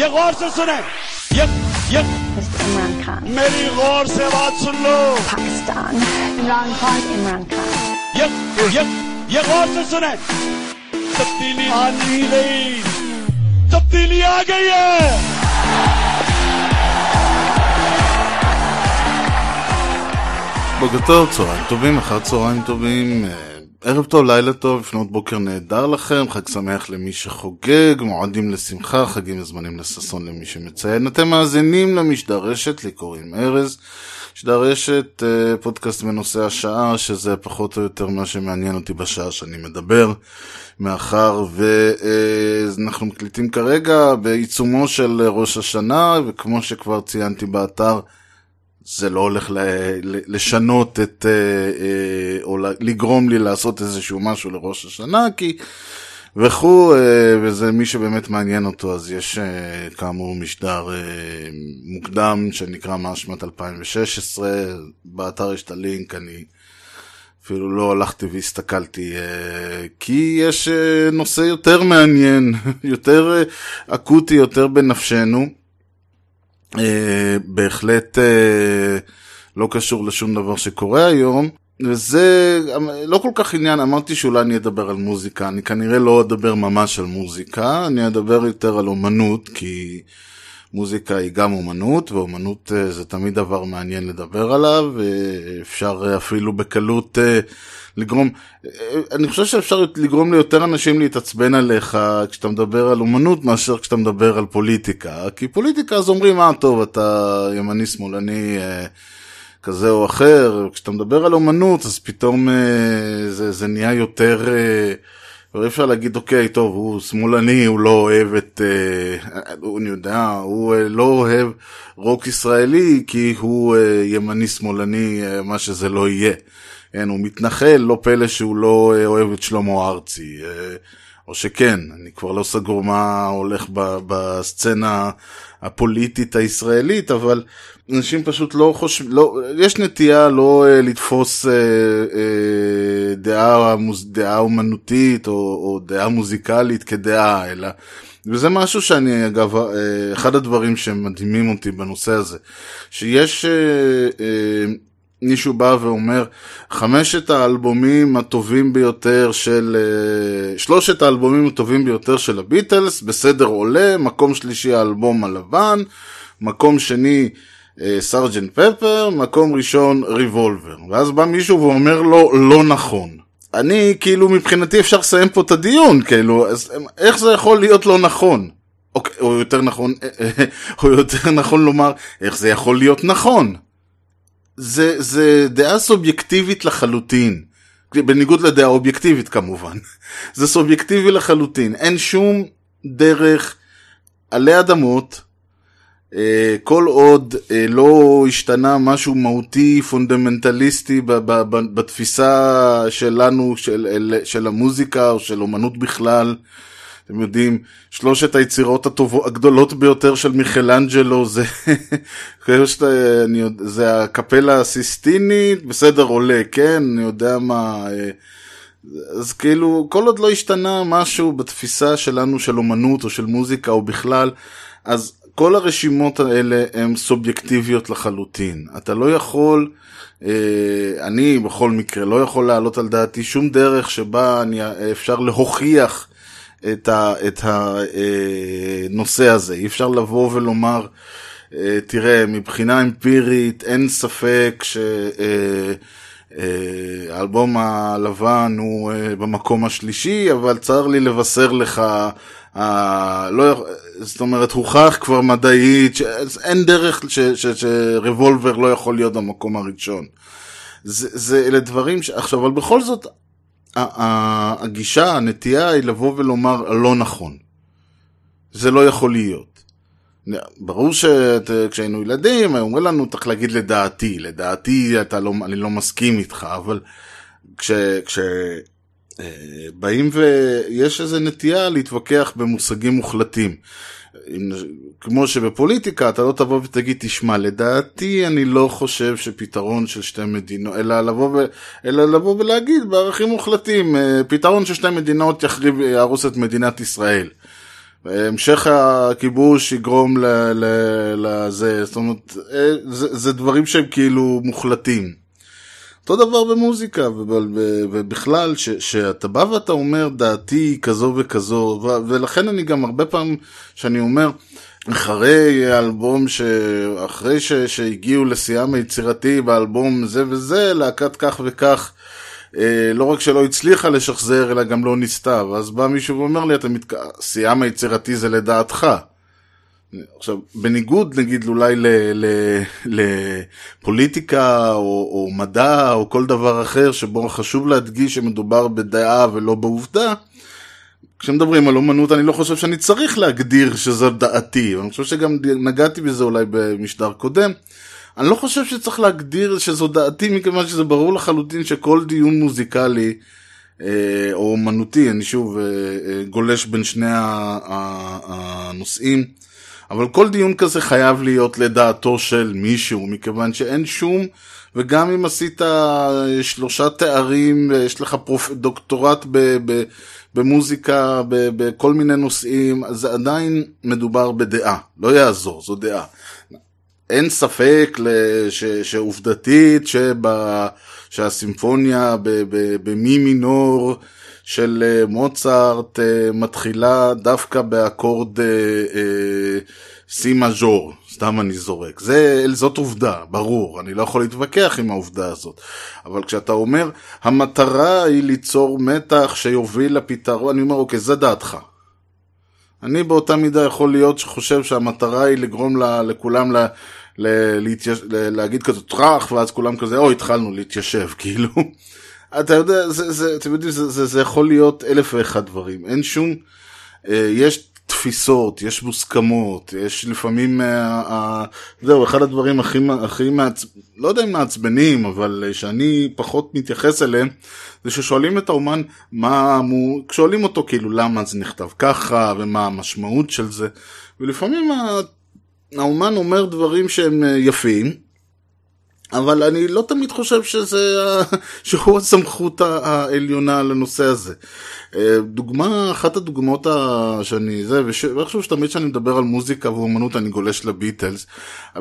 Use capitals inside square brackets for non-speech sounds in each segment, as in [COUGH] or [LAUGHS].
ये गौर से सुने ये ये Mr. Imran Khan. मेरी गौर से बात सुन लो Pakistan. Imran Khan. Imran Khan. ये ये ये गौर से सुने तब्दीली आनी गई तब्दीली आ गई है בוקר טוב, צהריים טובים, אחר צהריים טובים, אה, ערב טוב, לילה טוב, לפנות בוקר נהדר לכם, חג שמח למי שחוגג, מועדים לשמחה, חגים וזמנים לששון למי שמציין. אתם מאזינים למשדר רשת, לי קוראים ארז. משדר רשת, אה, פודקאסט בנושא השעה, שזה פחות או יותר מה שמעניין אותי בשעה שאני מדבר, מאחר ואנחנו מקליטים כרגע בעיצומו של ראש השנה, וכמו שכבר ציינתי באתר, זה לא הולך לשנות את, אה, אה, או לגרום לי לעשות איזשהו משהו לראש השנה, כי וכו', אה, וזה מי שבאמת מעניין אותו, אז יש כאמור משדר מוקדם שנקרא מאשמת 2016, באתר יש את הלינק, אני אפילו לא הלכתי והסתכלתי, כי יש נושא יותר מעניין, [LAUGHS] יותר אקוטי, יותר בנפשנו. אה, בהחלט אה, לא קשור לשום דבר שקורה היום. וזה לא כל כך עניין, אמרתי שאולי אני אדבר על מוזיקה, אני כנראה לא אדבר ממש על מוזיקה, אני אדבר יותר על אומנות, כי מוזיקה היא גם אומנות, ואומנות אה, זה תמיד דבר מעניין לדבר עליו, ואפשר אפילו בקלות אה, לגרום, אה, אני חושב שאפשר לגרום ליותר אנשים להתעצבן עליך כשאתה מדבר על אומנות מאשר כשאתה מדבר על פוליטיקה, כי פוליטיקה אז אומרים, אה טוב, אתה ימני שמאלני אה, כזה או אחר, כשאתה מדבר על אומנות אז פתאום אה, זה, זה נהיה יותר... אבל אפשר להגיד, אוקיי, טוב, הוא שמאלני, הוא לא אוהב את... אה, אני יודע, הוא אה, לא אוהב רוק ישראלי כי הוא אה, ימני שמאלני, אה, מה שזה לא יהיה. כן, הוא מתנחל, לא פלא שהוא לא אה, אוהב את שלמה ארצי. אה, או שכן, אני כבר לא סגור מה הולך ב- בסצנה הפוליטית הישראלית, אבל אנשים פשוט לא חושבים, לא, יש נטייה לא אה, לתפוס אה, אה, דעה, מוז- דעה אומנותית או, או דעה מוזיקלית כדעה, אלא... וזה משהו שאני, אגב, אה, אחד הדברים שמדהימים אותי בנושא הזה, שיש... אה, אה, מישהו בא ואומר, חמשת האלבומים הטובים ביותר של, אה, שלושת האלבומים הטובים ביותר של הביטלס, בסדר עולה, מקום שלישי האלבום הלבן, מקום שני סרג'נט פפר, מקום ראשון ריבולבר. ואז בא מישהו ואומר לו, לא נכון. אני, כאילו, מבחינתי אפשר לסיים פה את הדיון, כאילו, אז איך זה יכול להיות לא נכון? או, או יותר נכון, [LAUGHS] או יותר נכון לומר, איך זה יכול להיות נכון? זה, זה דעה סובייקטיבית לחלוטין. בניגוד לדעה אובייקטיבית כמובן. [LAUGHS] זה סובייקטיבי לחלוטין. אין שום דרך עלי אדמות, אה, כל עוד אה, לא השתנה משהו מהותי, פונדמנטליסטי בתפיסה שלנו, של, של המוזיקה או של אומנות בכלל. אתם יודעים, שלושת היצירות הטובות, הגדולות ביותר של מיכלנג'לו זה, [LAUGHS] אני זה הקפלה הסיסטינית, בסדר עולה, כן, אני יודע מה, אה, אז כאילו, כל עוד לא השתנה משהו בתפיסה שלנו של אומנות או של מוזיקה או בכלל, אז כל הרשימות האלה הן סובייקטיביות לחלוטין. אתה לא יכול, אה, אני בכל מקרה לא יכול להעלות על דעתי שום דרך שבה אני, אפשר להוכיח את, ה, את הנושא הזה. אי אפשר לבוא ולומר, אה, תראה, מבחינה אמפירית אין ספק ש... אה, אה, האלבום הלבן הוא אה, במקום השלישי, אבל צר לי לבשר לך, אה, לא, זאת אומרת, הוכח כבר מדעית, שאין דרך ש, ש, שרבולבר לא יכול להיות במקום הראשון. זה, זה אלה דברים ש... עכשיו, אבל בכל זאת, ה- ה- הגישה, הנטייה היא לבוא ולומר לא נכון. זה לא יכול להיות. ברור שכשהיינו ילדים, היו אומרים לנו, צריך להגיד לדעתי, לדעתי אתה לא, אני לא מסכים איתך, אבל כש... כש באים ויש איזו נטייה להתווכח במושגים מוחלטים. כמו שבפוליטיקה אתה לא תבוא ותגיד, תשמע, לדעתי אני לא חושב שפתרון של שתי מדינות, אלא לבוא, ו... אלא לבוא ולהגיד בערכים מוחלטים, אה, פתרון של שתי מדינות יחריב, יהרוס את מדינת ישראל. המשך הכיבוש יגרום לזה, זאת אומרת, אה, זה, זה דברים שהם כאילו מוחלטים. אותו דבר במוזיקה ובכלל, שאתה בא ואתה אומר דעתי כזו וכזו, ולכן אני גם הרבה פעמים, שאני אומר, אחרי האלבום, ש... אחרי ש... שהגיעו לשיאם היצירתי באלבום זה וזה, להקת כך וכך, אה, לא רק שלא הצליחה לשחזר, אלא גם לא ניסתה. ואז בא מישהו ואומר לי, מת... שיאם היצירתי זה לדעתך. עכשיו, בניגוד נגיד אולי לפוליטיקה או, או מדע או כל דבר אחר שבו חשוב להדגיש שמדובר בדעה ולא בעובדה, כשמדברים על אומנות אני לא חושב שאני צריך להגדיר שזו דעתי, אני חושב שגם נגעתי בזה אולי במשדר קודם. אני לא חושב שצריך להגדיר שזו דעתי מכיוון שזה ברור לחלוטין שכל דיון מוזיקלי אה, או אומנותי, אני שוב אה, אה, גולש בין שני הנושאים, אבל כל דיון כזה חייב להיות לדעתו של מישהו, מכיוון שאין שום, וגם אם עשית שלושה תארים, יש לך פרופ... דוקטורט ב... ב... במוזיקה, בכל מיני נושאים, זה עדיין מדובר בדעה, לא יעזור, זו דעה. אין ספק לש, שעובדתית שבא, שהסימפוניה במי מינור של אה, מוצרט אה, מתחילה דווקא באקורד סי אה, מז'ור, סתם אני זורק. זה, זאת עובדה, ברור, אני לא יכול להתווכח עם העובדה הזאת. אבל כשאתה אומר, המטרה היא ליצור מתח שיוביל לפתרון, אני אומר, אוקיי, זה דעתך. אני באותה מידה יכול להיות שחושב שהמטרה היא לגרום לה, לכולם לה, ל, להתייש... ל, להגיד כזה טראח, ואז כולם כזה, או, התחלנו להתיישב, [LAUGHS] כאילו. אתה יודע, זה, זה, אתם יודעים, זה, זה, זה יכול להיות אלף ואחד דברים. אין שום, אה, יש תפיסות, יש מוסכמות, יש לפעמים, אה, אה, זהו, אחד הדברים הכי, הכי מעצ... לא יודע אם מעצבנים, אבל שאני פחות מתייחס אליהם, זה ששואלים את האומן, מה, מו... שואלים אותו כאילו למה זה נכתב ככה, ומה המשמעות של זה, ולפעמים האומן אומר דברים שהם יפים, אבל אני לא תמיד חושב שזה, [LAUGHS] שהוא הסמכות העליונה לנושא הזה. אה, דוגמה, אחת הדוגמאות שאני, זה, ואיכשהו שתמיד כשאני מדבר על מוזיקה ואומנות אני גולש לביטלס,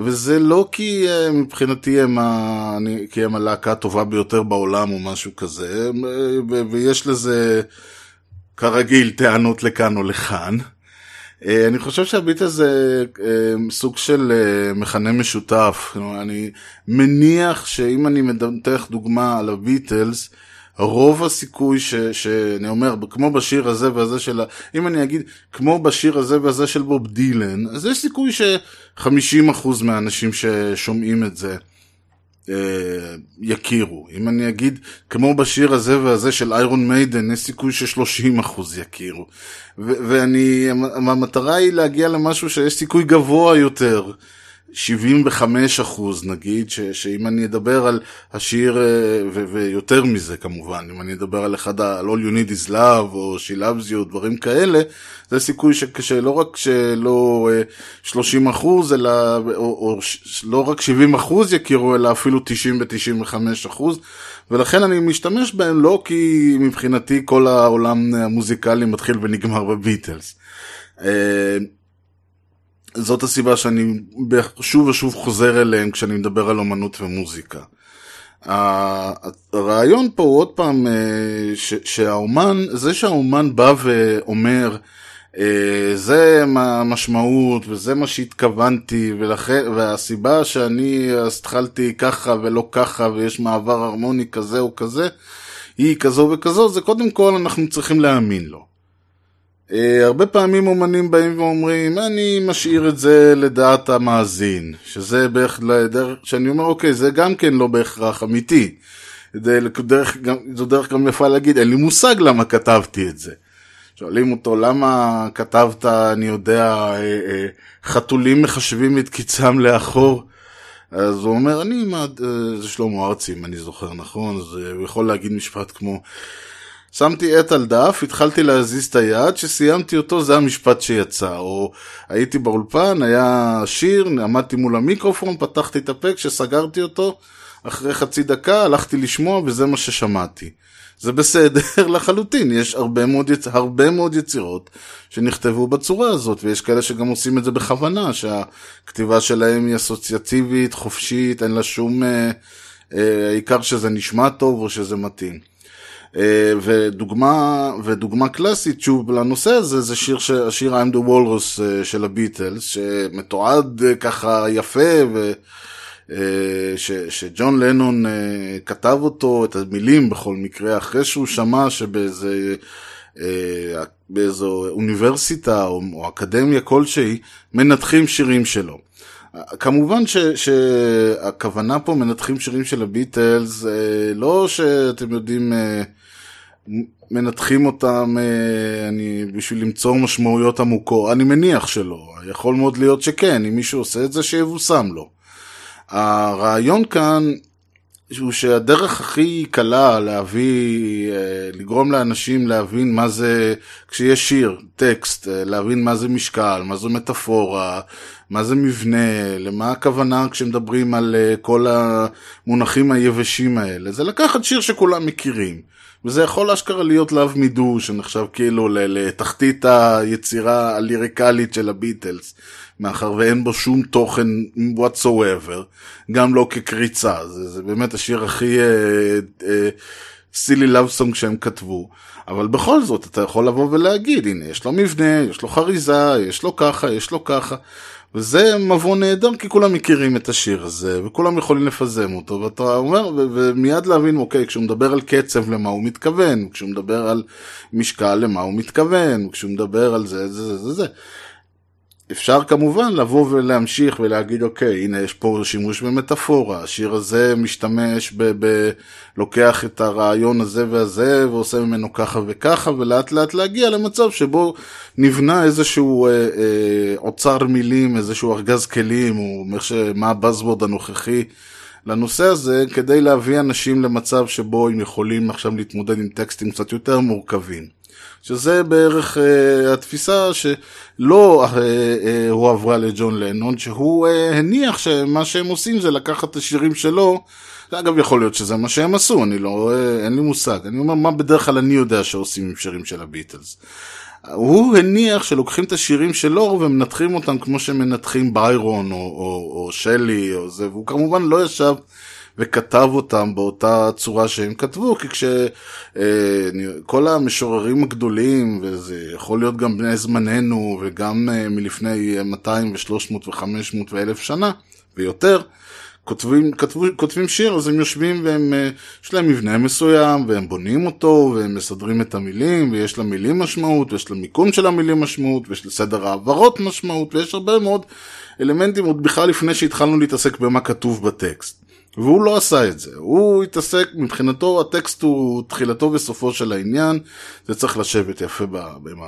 וזה לא כי אה, מבחינתי הם, ה, אני, כי הם הלהקה הטובה ביותר בעולם או משהו כזה, ויש לזה כרגיל טענות לכאן או לכאן. אה, אני חושב שהביט הזה אה, סוג של אה, מכנה משותף. אני מניח שאם אני מדנתך דוגמה על הביטלס, רוב הסיכוי ש, שאני אומר, כמו בשיר הזה והזה של, אם אני אגיד, כמו בשיר הזה והזה של בוב דילן, אז יש סיכוי ש-50% מהאנשים ששומעים את זה יכירו. אם אני אגיד, כמו בשיר הזה והזה של איירון מיידן, יש סיכוי ש-30% יכירו. ואני, המטרה היא להגיע למשהו שיש סיכוי גבוה יותר. 75 אחוז נגיד, ש, שאם אני אדבר על השיר, אה, ו, ויותר מזה כמובן, אם אני אדבר על אחד, על All You Need Is Love או She Loves You, דברים כאלה, זה סיכוי ש, שלא רק שלא 30 אה, אחוז, אלא, או, או לא רק 70 אחוז יכירו, אלא אפילו 90 ו-95 אחוז, ולכן אני משתמש בהם לא כי מבחינתי כל העולם המוזיקלי מתחיל ונגמר בביטלס. זאת הסיבה שאני שוב ושוב חוזר אליהם כשאני מדבר על אומנות ומוזיקה. הרעיון פה הוא עוד פעם אה, שהאומן, זה שהאומן בא ואומר אה, זה מה המשמעות וזה מה שהתכוונתי ולכן, והסיבה שאני התחלתי ככה ולא ככה ויש מעבר הרמוני כזה או כזה היא כזו וכזו זה קודם כל אנחנו צריכים להאמין לו. Uh, הרבה פעמים אומנים באים ואומרים, אני משאיר את זה לדעת המאזין, שזה בערך, לדרך, שאני אומר, אוקיי, זה גם כן לא בהכרח אמיתי. דרך, זו דרך גם יפה להגיד, אין לי מושג למה כתבתי את זה. שואלים אותו, למה כתבת, אני יודע, אה, אה, חתולים מחשבים את קיצם לאחור? אז הוא אומר, אני, מה, זה שלמה ארצי, אם אני זוכר נכון, אז הוא יכול להגיד משפט כמו, שמתי עט על דף, התחלתי להזיז את היד, כשסיימתי אותו זה המשפט שיצא. או הייתי באולפן, היה שיר, עמדתי מול המיקרופון, פתחתי את הפה, כשסגרתי אותו, אחרי חצי דקה הלכתי לשמוע וזה מה ששמעתי. זה בסדר [LAUGHS] לחלוטין, יש הרבה מאוד, יצ... הרבה מאוד יצירות שנכתבו בצורה הזאת, ויש כאלה שגם עושים את זה בכוונה, שהכתיבה שלהם היא אסוציאטיבית, חופשית, אין לה שום... אה, אה, העיקר שזה נשמע טוב או שזה מתאים. אה, ודוגמה, ודוגמה קלאסית שוב לנושא הזה זה שיר, השיר I'm the Walrus אה, של הביטלס שמתועד אה, ככה יפה ו... ש, שג'ון לנון כתב אותו, את המילים בכל מקרה, אחרי שהוא שמע שבאיזה באיזו אוניברסיטה או, או אקדמיה כלשהי מנתחים שירים שלו. כמובן ש, שהכוונה פה מנתחים שירים של הביטלס, לא שאתם יודעים מנתחים אותם אה, אני, בשביל למצוא משמעויות עמוקות, אני מניח שלא, יכול מאוד להיות שכן, אם מישהו עושה את זה שיבושם לו. הרעיון כאן הוא שהדרך הכי קלה להביא, אה, לגרום לאנשים להבין מה זה, כשיש שיר, טקסט, אה, להבין מה זה משקל, מה זו מטאפורה, מה זה מבנה, למה הכוונה כשמדברים על כל המונחים היבשים האלה, זה לקחת שיר שכולם מכירים. וזה יכול אשכרה להיות לאו מידו שנחשב כאילו לתחתית היצירה הליריקלית של הביטלס, מאחר ואין בו שום תוכן whatsoever, גם לא כקריצה, זה, זה באמת השיר הכי סילי לאב סונג שהם כתבו, אבל בכל זאת אתה יכול לבוא ולהגיד, הנה יש לו מבנה, יש לו חריזה, יש לו ככה, יש לו ככה. וזה מבוא נהדר כי כולם מכירים את השיר הזה וכולם יכולים לפזם אותו ואתה אומר ומיד להבין אוקיי כשהוא מדבר על קצב למה הוא מתכוון כשהוא מדבר על משקל למה הוא מתכוון כשהוא מדבר על זה זה זה זה זה אפשר כמובן לבוא ולהמשיך ולהגיד אוקיי הנה יש פה שימוש במטאפורה השיר הזה משתמש ב... ב לוקח את הרעיון הזה והזה ועושה ממנו ככה וככה ולאט לאט להגיע למצב שבו נבנה איזשהו אה, אה, אוצר מילים איזשהו ארגז כלים או מה הבאזוורד הנוכחי לנושא הזה כדי להביא אנשים למצב שבו הם יכולים עכשיו להתמודד עם טקסטים קצת יותר מורכבים. שזה בערך uh, התפיסה שלא uh, uh, הועברה לג'ון לנון, שהוא uh, הניח שמה שהם עושים זה לקחת את השירים שלו, אגב יכול להיות שזה מה שהם עשו, אני לא, uh, אין לי מושג, אני אומר מה בדרך כלל אני יודע שעושים עם שירים של הביטלס. הוא הניח שלוקחים את השירים שלו ומנתחים אותם כמו שמנתחים ביירון או, או, או שלי או זה, והוא כמובן לא ישב וכתב אותם באותה צורה שהם כתבו, כי כשכל אה, המשוררים הגדולים, וזה יכול להיות גם בני זמננו וגם אה, מלפני 200 ו-300 ו-500 ו-1000 שנה ויותר, כותבים, כתבו, כותבים שיר, אז הם יושבים והם, אה, יש להם מבנה מסוים, והם בונים אותו, והם מסדרים את המילים, ויש למילים משמעות, ויש למיקום של המילים משמעות, ויש לסדר העברות משמעות, ויש הרבה מאוד אלמנטים, עוד בכלל לפני שהתחלנו להתעסק במה כתוב בטקסט. והוא לא עשה את זה, הוא התעסק, מבחינתו הטקסט הוא תחילתו וסופו של העניין, זה צריך לשבת יפה עם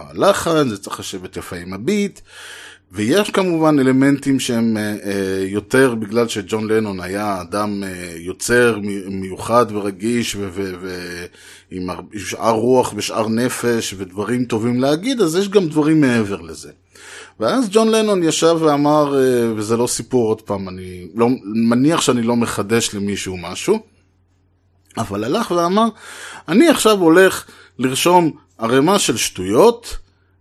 זה צריך לשבת יפה עם הביט, ויש כמובן אלמנטים שהם אה, אה, יותר בגלל שג'ון לנון היה אדם אה, יוצר מיוחד ורגיש ועם שאר רוח ושאר נפש ודברים טובים להגיד, אז יש גם דברים מעבר לזה. ואז ג'ון לנון ישב ואמר, אה, וזה לא סיפור עוד פעם, אני לא, מניח שאני לא מחדש למישהו משהו, אבל הלך ואמר, אני עכשיו הולך לרשום ערימה של שטויות,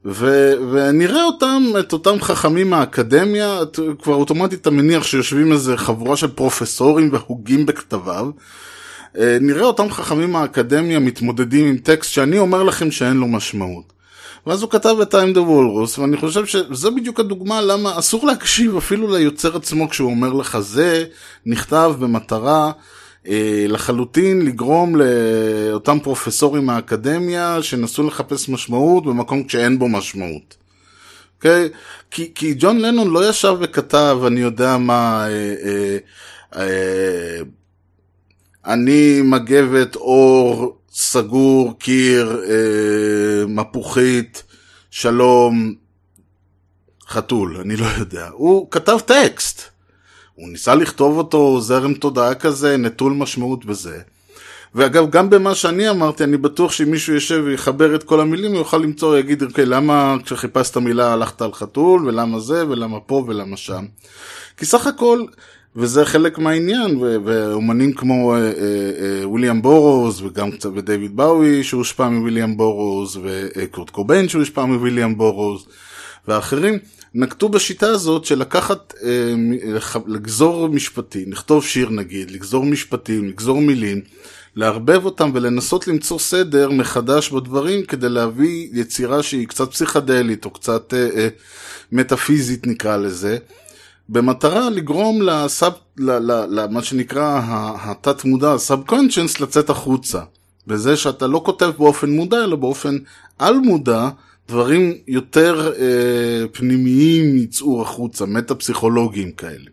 ו- ונראה אותם, את אותם חכמים מהאקדמיה, כבר אוטומטית אתה מניח שיושבים איזה חבורה של פרופסורים והוגים בכתביו, אה, נראה אותם חכמים מהאקדמיה מתמודדים עם טקסט שאני אומר לכם שאין לו משמעות. ואז הוא כתב את time the walrus, ואני חושב שזו בדיוק הדוגמה למה אסור להקשיב אפילו ליוצר עצמו כשהוא אומר לך זה נכתב במטרה אה, לחלוטין לגרום לאותם פרופסורים מהאקדמיה שנסו לחפש משמעות במקום שאין בו משמעות. Okay? אוקיי? כי, כי ג'ון לנון לא ישב וכתב, אני יודע מה, אה, אה, אה, אני מגבת אור סגור, קיר, אה, מפוחית, שלום, חתול, אני לא יודע. הוא כתב טקסט. הוא ניסה לכתוב אותו זרם תודעה כזה, נטול משמעות בזה. ואגב, גם במה שאני אמרתי, אני בטוח שאם מישהו יושב ויחבר את כל המילים, הוא יוכל למצוא, יגיד, אוקיי, למה כשחיפשת מילה הלכת על חתול, ולמה זה, ולמה פה, ולמה שם. כי סך הכל, וזה חלק מהעניין, ואומנים כמו אה, אה, אה, וויליאם בורוז, וגם קצת ודייוויד באוי שהושפע מוויליאם בורוז, וקורט קוביין שהושפע מוויליאם בורוז, ואחרים, נקטו בשיטה הזאת של לקחת, אה, לח- לגזור משפטים, לכתוב שיר נגיד, לגזור משפטים, לגזור מילים, לערבב אותם ולנסות למצוא סדר מחדש בדברים כדי להביא יצירה שהיא קצת פסיכדלית או קצת אה, אה, מטאפיזית נקרא לזה. במטרה לגרום לסאב, למה שנקרא התת מודע, הסאבקונצ'נס, לצאת החוצה. בזה שאתה לא כותב באופן מודע, אלא באופן על מודע, דברים יותר אה, פנימיים יצאו החוצה, מטה-פסיכולוגיים כאלה.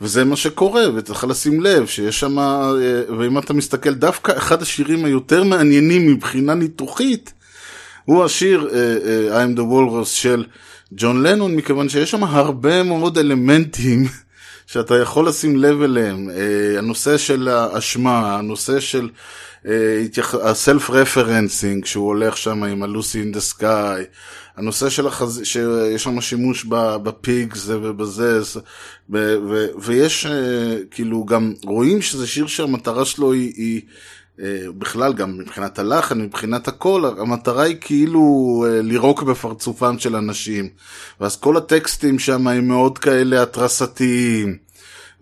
וזה מה שקורה, וצריך לשים לב שיש שם, אה, ואם אתה מסתכל, דווקא אחד השירים היותר מעניינים מבחינה ניתוחית, הוא השיר uh, uh, I'm the Walrus של ג'ון לנון, מכיוון שיש שם הרבה מאוד אלמנטים [LAUGHS] שאתה יכול לשים לב אליהם. Uh, הנושא של האשמה, הנושא של הסלף רפרנסינג, שהוא הולך שם עם ה-Lucy in the Sky, הנושא של החז... שיש שם שימוש בפיגס ובזה, ו- ו- ויש uh, כאילו גם רואים שזה שיר שהמטרה שלו היא... היא אה, בכלל גם מבחינת הלחן, מבחינת הכל, המטרה היא כאילו אה, לירוק בפרצופם של אנשים. ואז כל הטקסטים שם הם מאוד כאלה התרסתיים.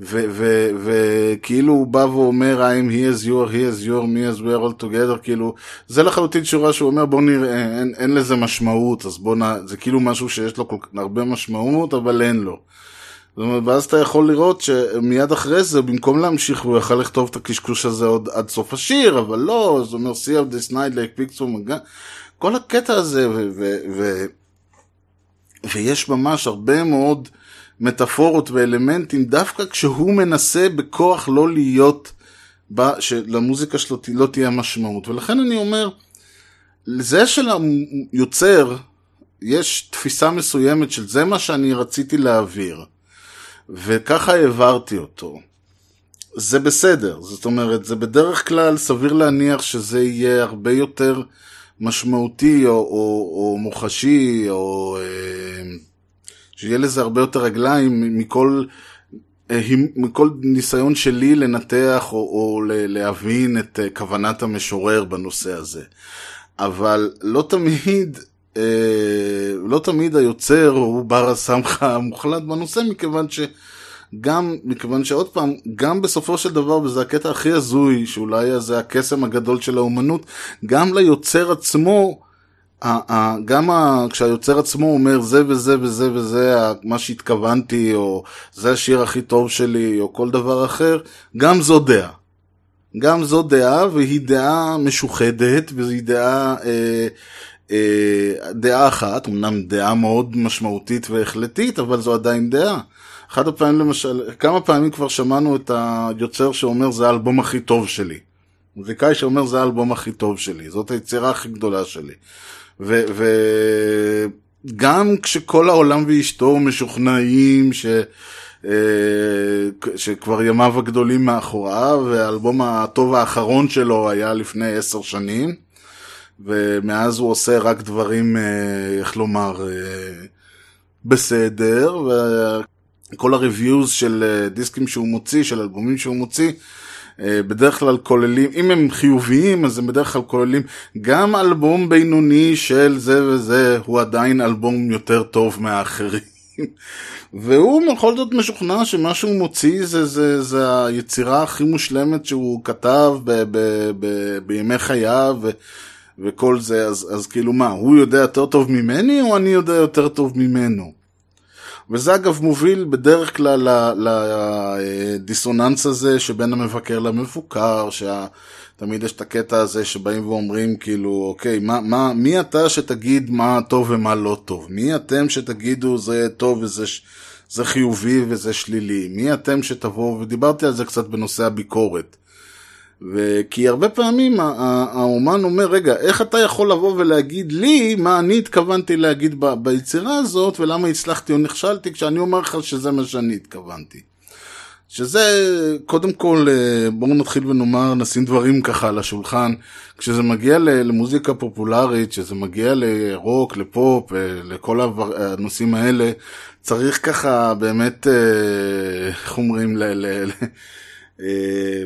וכאילו הוא בא ואומר I'm he is your, he is your, me as we are all together, כאילו, זה לחלוטין שורה שהוא אומר בוא נראה, אין, אין לזה משמעות, אז בוא נ... זה כאילו משהו שיש לו כל... הרבה משמעות, אבל אין לו. ואז אתה יכול לראות שמיד אחרי זה, במקום להמשיך, הוא יכל לכתוב את הקשקוש הזה עוד עד סוף השיר, אבל לא, זאת אומרת, see of this night like picture כל הקטע הזה, ו- ו- ו- ויש ממש הרבה מאוד מטאפורות ואלמנטים, דווקא כשהוא מנסה בכוח לא להיות, בה, שלמוזיקה שלו לא תהיה משמעות. ולכן אני אומר, לזה של היוצר, יש תפיסה מסוימת של זה מה שאני רציתי להעביר. וככה העברתי אותו. זה בסדר, זאת אומרת, זה בדרך כלל סביר להניח שזה יהיה הרבה יותר משמעותי או, או, או מוחשי, או אה, שיהיה לזה הרבה יותר רגליים מכל, אה, מכל ניסיון שלי לנתח או, או להבין את אה, כוונת המשורר בנושא הזה. אבל לא תמיד לא תמיד היוצר הוא בר הסמכה המוחלט בנושא, מכיוון שגם, מכיוון שעוד פעם, גם בסופו של דבר, וזה הקטע הכי הזוי, שאולי זה הקסם הגדול של האומנות, גם ליוצר עצמו, גם כשהיוצר עצמו אומר זה וזה וזה וזה מה שהתכוונתי, או זה השיר הכי טוב שלי, או כל דבר אחר, גם זו דעה. גם זו דעה, והיא דעה משוחדת, והיא דעה... אה, דעה אחת, אמנם דעה מאוד משמעותית והחלטית, אבל זו עדיין דעה. אחד הפעמים למשל, כמה פעמים כבר שמענו את היוצר שאומר זה האלבום הכי טוב שלי. מוזיקאי שאומר זה האלבום הכי טוב שלי, זאת היצירה הכי גדולה שלי. וגם כשכל העולם ואשתו משוכנעים ש... שכבר ימיו הגדולים מאחוריו, והאלבום הטוב האחרון שלו היה לפני עשר שנים. ומאז הוא עושה רק דברים, איך לומר, בסדר, וכל הריוויוז של דיסקים שהוא מוציא, של אלבומים שהוא מוציא, בדרך כלל כוללים, אם הם חיוביים, אז הם בדרך כלל כוללים גם אלבום בינוני של זה וזה, הוא עדיין אלבום יותר טוב מהאחרים. והוא בכל זאת משוכנע שמה שהוא מוציא זה, זה, זה היצירה הכי מושלמת שהוא כתב ב, ב, ב, בימי חייו. וכל זה, אז, אז כאילו מה, הוא יודע יותר טוב ממני או אני יודע יותר טוב ממנו? וזה אגב מוביל בדרך כלל לדיסוננס הזה שבין המבקר למבוקר, שתמיד יש את הקטע הזה שבאים ואומרים כאילו, אוקיי, מה, מה, מי אתה שתגיד מה טוב ומה לא טוב? מי אתם שתגידו זה טוב וזה זה חיובי וזה שלילי? מי אתם שתבואו, ודיברתי על זה קצת בנושא הביקורת. וכי הרבה פעמים האומן אומר, רגע, איך אתה יכול לבוא ולהגיד לי מה אני התכוונתי להגיד ב- ביצירה הזאת, ולמה הצלחתי או נכשלתי, כשאני אומר לך שזה מה שאני התכוונתי. שזה, קודם כל, אה, בואו נתחיל ונאמר, נשים דברים ככה על השולחן. כשזה מגיע למוזיקה פופולרית, כשזה מגיע לרוק, לפופ, אה, לכל העבר- הנושאים האלה, צריך ככה באמת, אה, איך אומרים, ל- ל- ל- אה,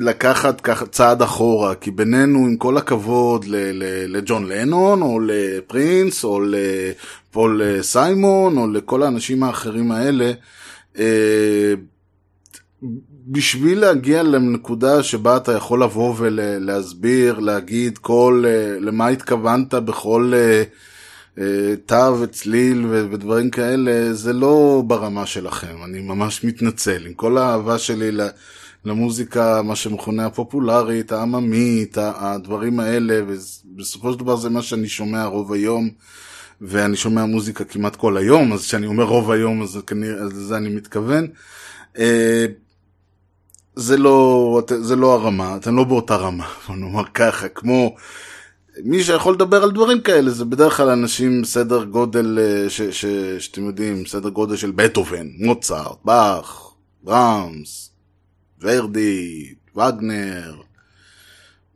לקחת ככה צעד אחורה, כי בינינו, עם כל הכבוד לג'ון לנון, או לפרינס, או לפול סיימון, או לכל האנשים האחרים האלה, אה, בשביל להגיע לנקודה שבה אתה יכול לבוא ולהסביר, להגיד כל, אה, למה התכוונת בכל אה, תו וצליל ודברים כאלה, זה לא ברמה שלכם, אני ממש מתנצל. עם כל האהבה שלי ל- למוזיקה, מה שמכונה הפופולרית, העממית, הדברים האלה, ובסופו של דבר זה מה שאני שומע רוב היום. ואני שומע מוזיקה כמעט כל היום, אז כשאני אומר רוב היום, אז כנראה, לזה אני מתכוון. אה, זה לא, זה לא הרמה, אתם לא באותה רמה, [LAUGHS] בוא נאמר ככה, כמו מי שיכול לדבר על דברים כאלה, זה בדרך כלל אנשים סדר גודל, אה, ש, ש, שאתם יודעים, סדר גודל של בטהובן, מוצרט, באך, ברמס, ורדי, וגנר,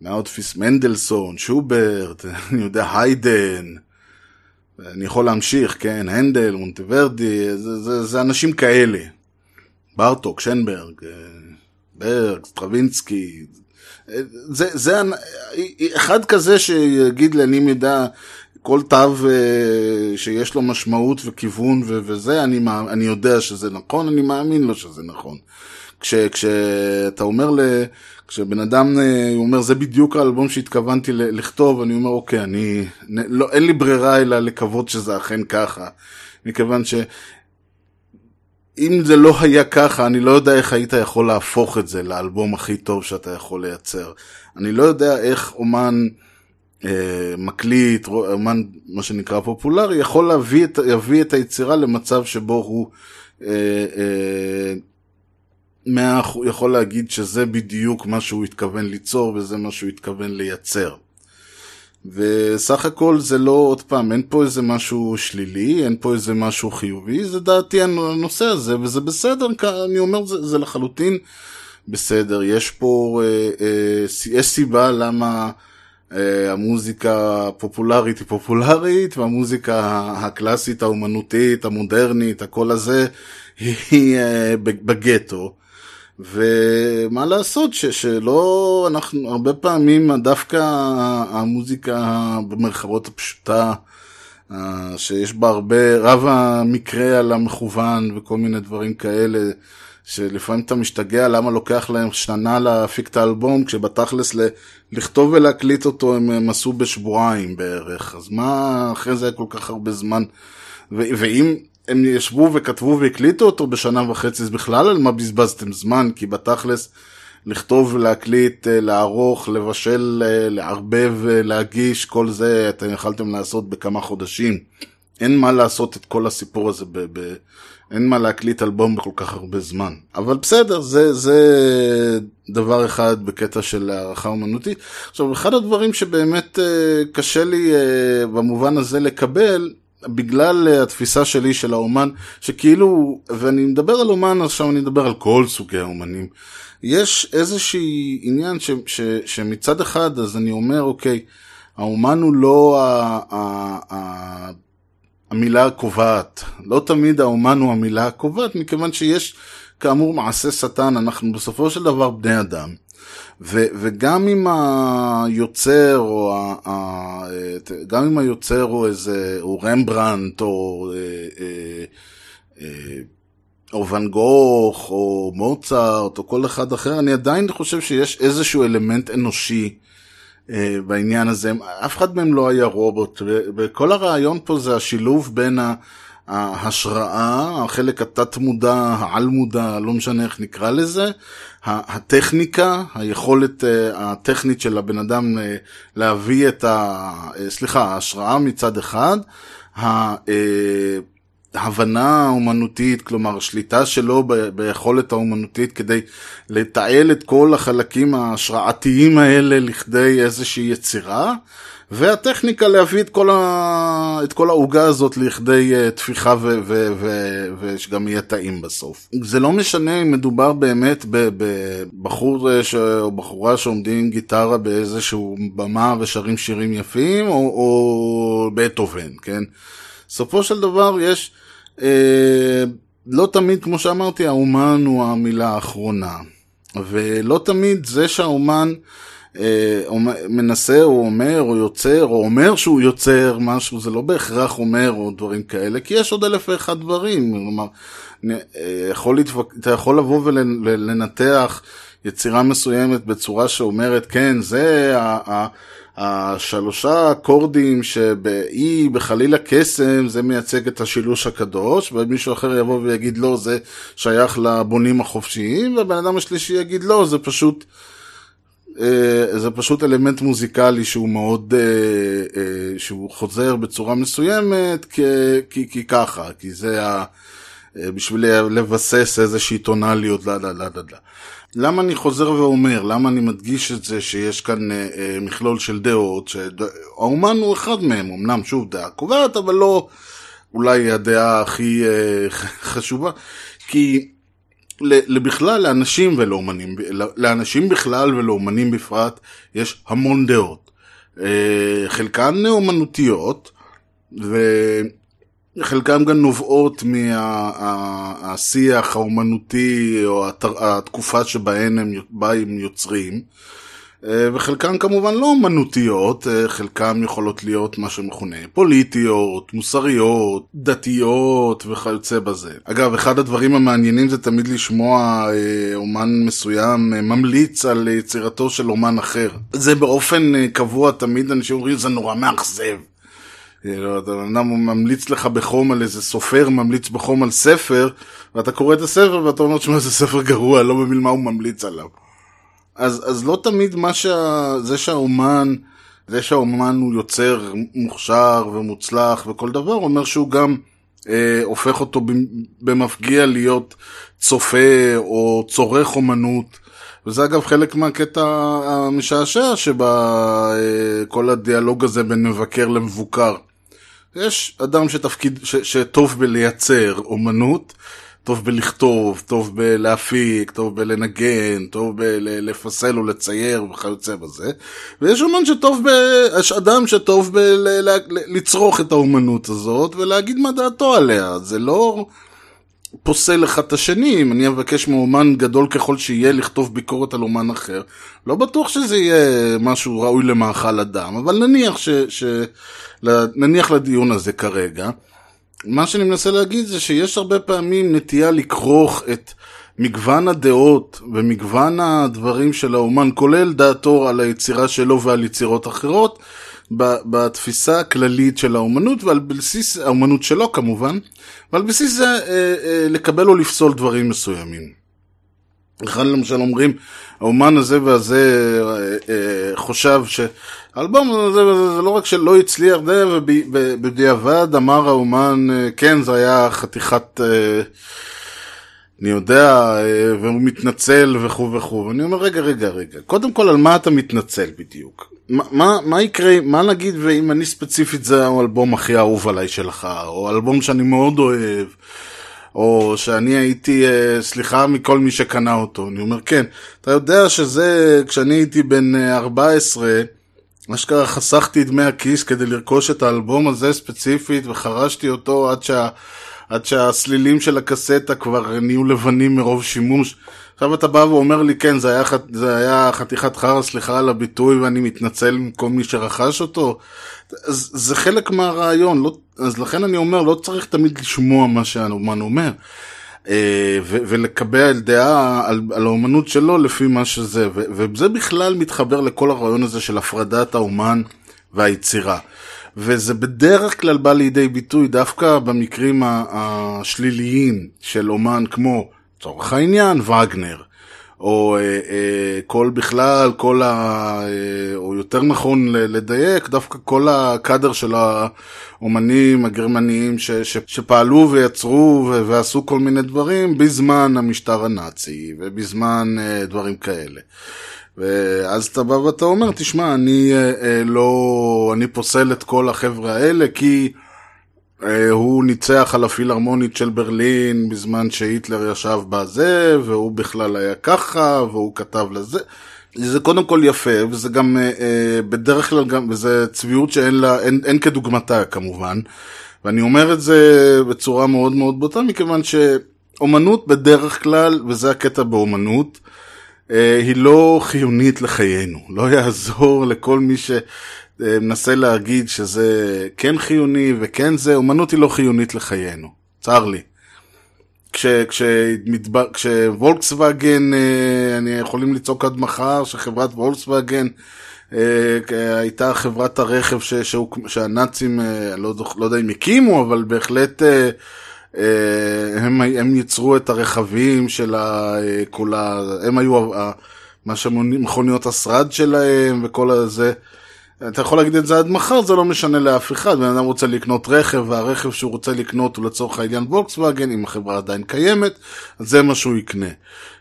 מהאוטפיס מנדלסון, שוברט, [LAUGHS] אני יודע, היידן, אני יכול להמשיך, כן, הנדל, מונטוורדי, זה, זה, זה אנשים כאלה. ברטוק, שנברג, אה, ברג, סטרווינסקי. אה, זה, זה אנ- אחד כזה שיגיד לי, אני מידע, כל תו אה, שיש לו משמעות וכיוון וזה, אני, אני יודע שזה נכון, אני מאמין לו שזה נכון. כש, כשאתה אומר, ל, כשבן אדם אה, אומר, זה בדיוק האלבום שהתכוונתי לכתוב, אני אומר, אוקיי, אני, לא, אין לי ברירה אלא לקוות שזה אכן ככה. מכיוון ש... אם זה לא היה ככה, אני לא יודע איך היית יכול להפוך את זה לאלבום הכי טוב שאתה יכול לייצר. אני לא יודע איך אומן אה, מקליט, אומן, מה שנקרא פופולרי, יכול להביא את, יביא את היצירה למצב שבו הוא אה, אה, מאה יכול להגיד שזה בדיוק מה שהוא התכוון ליצור וזה מה שהוא התכוון לייצר. וסך הכל זה לא, עוד פעם, אין פה איזה משהו שלילי, אין פה איזה משהו חיובי, זה דעתי הנושא הזה, וזה בסדר, אני אומר, זה, זה לחלוטין בסדר. יש פה, אה, אה, יש סיבה למה אה, המוזיקה הפופולרית היא פופולרית, והמוזיקה הקלאסית, האומנותית, המודרנית, הקול הזה, היא אה, בגטו. ומה לעשות ש, שלא, אנחנו הרבה פעמים דווקא המוזיקה במרכאות הפשוטה, אה, שיש בה הרבה, רב המקרה על המכוון וכל מיני דברים כאלה, שלפעמים אתה משתגע למה לוקח להם שנה להפיק את האלבום, כשבתכלס ל- לכתוב ולהקליט אותו הם, הם עשו בשבועיים בערך, אז מה אחרי זה היה כל כך הרבה זמן, ואם הם ישבו וכתבו והקליטו אותו בשנה וחצי, אז בכלל על מה בזבזתם זמן? כי בתכלס, לכתוב ולהקליט, אה, לערוך, לבשל, אה, לערבב, אה, להגיש, כל זה אתם יכלתם לעשות בכמה חודשים. אין מה לעשות את כל הסיפור הזה, ב- ב- אין מה להקליט אלבום בכל כך הרבה זמן. אבל בסדר, זה, זה דבר אחד בקטע של הערכה אומנותית. עכשיו, אחד הדברים שבאמת קשה לי במובן הזה לקבל, בגלל אה, התפיסה שלי של האומן, שכאילו, ואני מדבר על אומן, עכשיו אני מדבר על כל סוגי האומנים. יש איזשהי עניין ש, ש, שמצד אחד, אז אני אומר, אוקיי, האומן הוא לא ה, ה, ה, המילה הקובעת. לא תמיד האומן הוא המילה הקובעת, מכיוון שיש, כאמור, מעשה שטן, אנחנו בסופו של דבר בני אדם. ו, וגם אם היוצר, או ה, ה, גם אם היוצר הוא איזה, הוא רמברנט, או, אה, אה, אה, או ואן גוך, או מוצרט, או כל אחד אחר, אני עדיין חושב שיש איזשהו אלמנט אנושי אה, בעניין הזה. אף אחד מהם לא היה רובוט, וכל הרעיון פה זה השילוב בין ה... ההשראה, החלק התת-מודע, העל-מודע, לא משנה איך נקרא לזה, הטכניקה, היכולת אה, הטכנית של הבן אדם אה, להביא את ה... אה, סליחה, ההשראה מצד אחד, ההבנה האומנותית, כלומר שליטה שלו ביכולת האומנותית כדי לתעל את כל החלקים ההשראתיים האלה לכדי איזושהי יצירה, והטכניקה להביא את כל, ה... את כל העוגה הזאת לכדי תפיחה ו... ו... ו... ושגם יהיה טעים בסוף. זה לא משנה אם מדובר באמת בבחור uh, ש... או בחורה שעומדים עם גיטרה באיזשהו במה ושרים שירים יפים, או, או בטהובן, כן? בסופו של דבר יש, אה, לא תמיד, כמו שאמרתי, האומן הוא המילה האחרונה. ולא תמיד זה שהאומן אה, מנסה או אומר או יוצר או אומר שהוא יוצר משהו, זה לא בהכרח אומר או דברים כאלה, כי יש עוד אלף ואחד דברים. כלומר, אה, יכול להתווק... אתה יכול לבוא ולנתח יצירה מסוימת בצורה שאומרת, כן, זה ה... השלושה אקורדים שבאי בחליל הקסם זה מייצג את השילוש הקדוש ומישהו אחר יבוא ויגיד לא זה שייך לבונים החופשיים והבן אדם השלישי יגיד לא זה פשוט אה, זה פשוט אלמנט מוזיקלי שהוא מאוד, אה, אה, שהוא חוזר בצורה מסוימת כי, כי, כי ככה, כי זה ה... בשביל לבסס איזושהי טונאליות, לא, לא, לא, לא. למה אני חוזר ואומר, למה אני מדגיש את זה שיש כאן אה, אה, מכלול של דעות, שהאומן הוא אחד מהם, אמנם שוב דעה קובעת, אבל לא אולי הדעה הכי אה, [LAUGHS] חשובה, כי בכלל לאנשים ולאומנים, לאנשים בכלל ולאומנים בפרט, יש המון דעות. אה, חלקן אומנותיות, ו... חלקם גם נובעות מהשיח האומנותי או התקופה שבהן הם יוצרים. אה, וחלקן כמובן לא אומנותיות, אה, חלקן יכולות להיות מה שמכונה פוליטיות, מוסריות, דתיות וכיוצא בזה. אגב, אחד הדברים המעניינים זה תמיד לשמוע אה, אומן מסוים ממליץ על יצירתו של אומן אחר. זה באופן קבוע תמיד אנשים אומרים זה נורא מאכזב. אתה אדם ממליץ לך בחום על איזה סופר, ממליץ בחום על ספר, ואתה קורא את הספר ואתה אומר, שמע, זה ספר גרוע, לא מבין מה הוא ממליץ עליו. אז, אז לא תמיד מה שה... זה שהאומן, זה שהאומן הוא יוצר מוכשר ומוצלח וכל דבר, אומר שהוא גם אה, הופך אותו במפגיע להיות צופה או צורך אומנות. וזה אגב חלק מהקטע המשעשע שכל אה, הדיאלוג הזה בין מבקר למבוקר. יש אדם שתפקיד, ש, שטוב בלייצר אומנות, טוב בלכתוב, טוב בלהפיק, טוב בלנגן, טוב בלפסל ולצייר וכיוצא בזה, ויש אומן שטוב ב... יש אדם שטוב בלצרוך את האומנות הזאת ולהגיד מה דעתו עליה, זה לא פוסל אחד את השני, אם אני אבקש מאומן גדול ככל שיהיה לכתוב ביקורת על אומן אחר, לא בטוח שזה יהיה משהו ראוי למאכל אדם, אבל נניח ש... ש... נניח לדיון הזה כרגע. מה שאני מנסה להגיד זה שיש הרבה פעמים נטייה לכרוך את מגוון הדעות ומגוון הדברים של האומן, כולל דעתו על היצירה שלו ועל יצירות אחרות, בתפיסה הכללית של האומנות ועל בסיס האומנות שלו כמובן, ועל בסיס זה אה, אה, לקבל או לפסול דברים מסוימים. אחד למשל אומרים, האומן הזה והזה אה, אה, חושב שהאלבום הזה וזה זה לא רק שלא הצליח די, ובדיעבד אמר האומן, אה, כן זה היה חתיכת, אני יודע, והוא מתנצל וכו' וכו', ואני אומר רגע רגע רגע, קודם כל על מה אתה מתנצל בדיוק? מה, מה, מה יקרה, מה נגיד ואם אני ספציפית זה האלבום הכי אהוב עליי שלך, או אלבום שאני מאוד אוהב, או שאני הייתי, אה, סליחה מכל מי שקנה אותו. אני אומר, כן, אתה יודע שזה, כשאני הייתי בן 14, אה, אשכרה חסכתי דמי הכיס כדי לרכוש את האלבום הזה ספציפית, וחרשתי אותו עד, שה, עד שהסלילים של הקסטה כבר נהיו לבנים מרוב שימוש. עכשיו אתה בא ואומר לי, כן, זה היה, זה היה חתיכת חרא, סליחה על הביטוי, ואני מתנצל עם כל מי שרכש אותו. אז זה חלק מהרעיון, לא, אז לכן אני אומר, לא צריך תמיד לשמוע מה שהאומן אומר. אה, ולקבע דעה על, על האומנות שלו לפי מה שזה, ו- וזה בכלל מתחבר לכל הרעיון הזה של הפרדת האומן והיצירה. וזה בדרך כלל בא לידי ביטוי דווקא במקרים השליליים של אומן כמו לצורך העניין, וגנר. או אה, אה, כל בכלל, כל ה... אה, או יותר נכון לדייק, דווקא כל הקאדר של האומנים הגרמניים ש, ש, שפעלו ויצרו ו, ועשו כל מיני דברים בזמן המשטר הנאצי ובזמן דברים כאלה. ואז אתה בא ואתה אומר, תשמע, אני לא, אני פוסל את כל החבר'ה האלה כי הוא ניצח על הפילהרמונית של ברלין בזמן שהיטלר ישב בזה, והוא בכלל היה ככה, והוא כתב לזה. זה קודם כל יפה, וזה גם אה, אה, בדרך כלל גם, וזה צביעות שאין לה, אין, אין כדוגמתה כמובן. ואני אומר את זה בצורה מאוד מאוד בוטה, מכיוון שאומנות בדרך כלל, וזה הקטע באומנות, אה, היא לא חיונית לחיינו. לא יעזור לכל מי שמנסה להגיד שזה כן חיוני וכן זה, אומנות היא לא חיונית לחיינו. צר לי. כש, כשמדבר, כשוולקסווגן, אה, אני יכולים לצעוק עד מחר שחברת וולקסווגן אה, הייתה חברת הרכב ש, שהנאצים, לא, לא יודע אם הקימו, אבל בהחלט הם, הם ייצרו את הרכבים של כל ה... הם היו מה שמכוניות השרד שלהם וכל הזה. אתה יכול להגיד את זה עד מחר, זה לא משנה לאף אחד. בן אדם רוצה לקנות רכב, והרכב שהוא רוצה לקנות הוא לצורך העניין וולקסווגן, אם החברה עדיין קיימת, אז זה מה שהוא יקנה.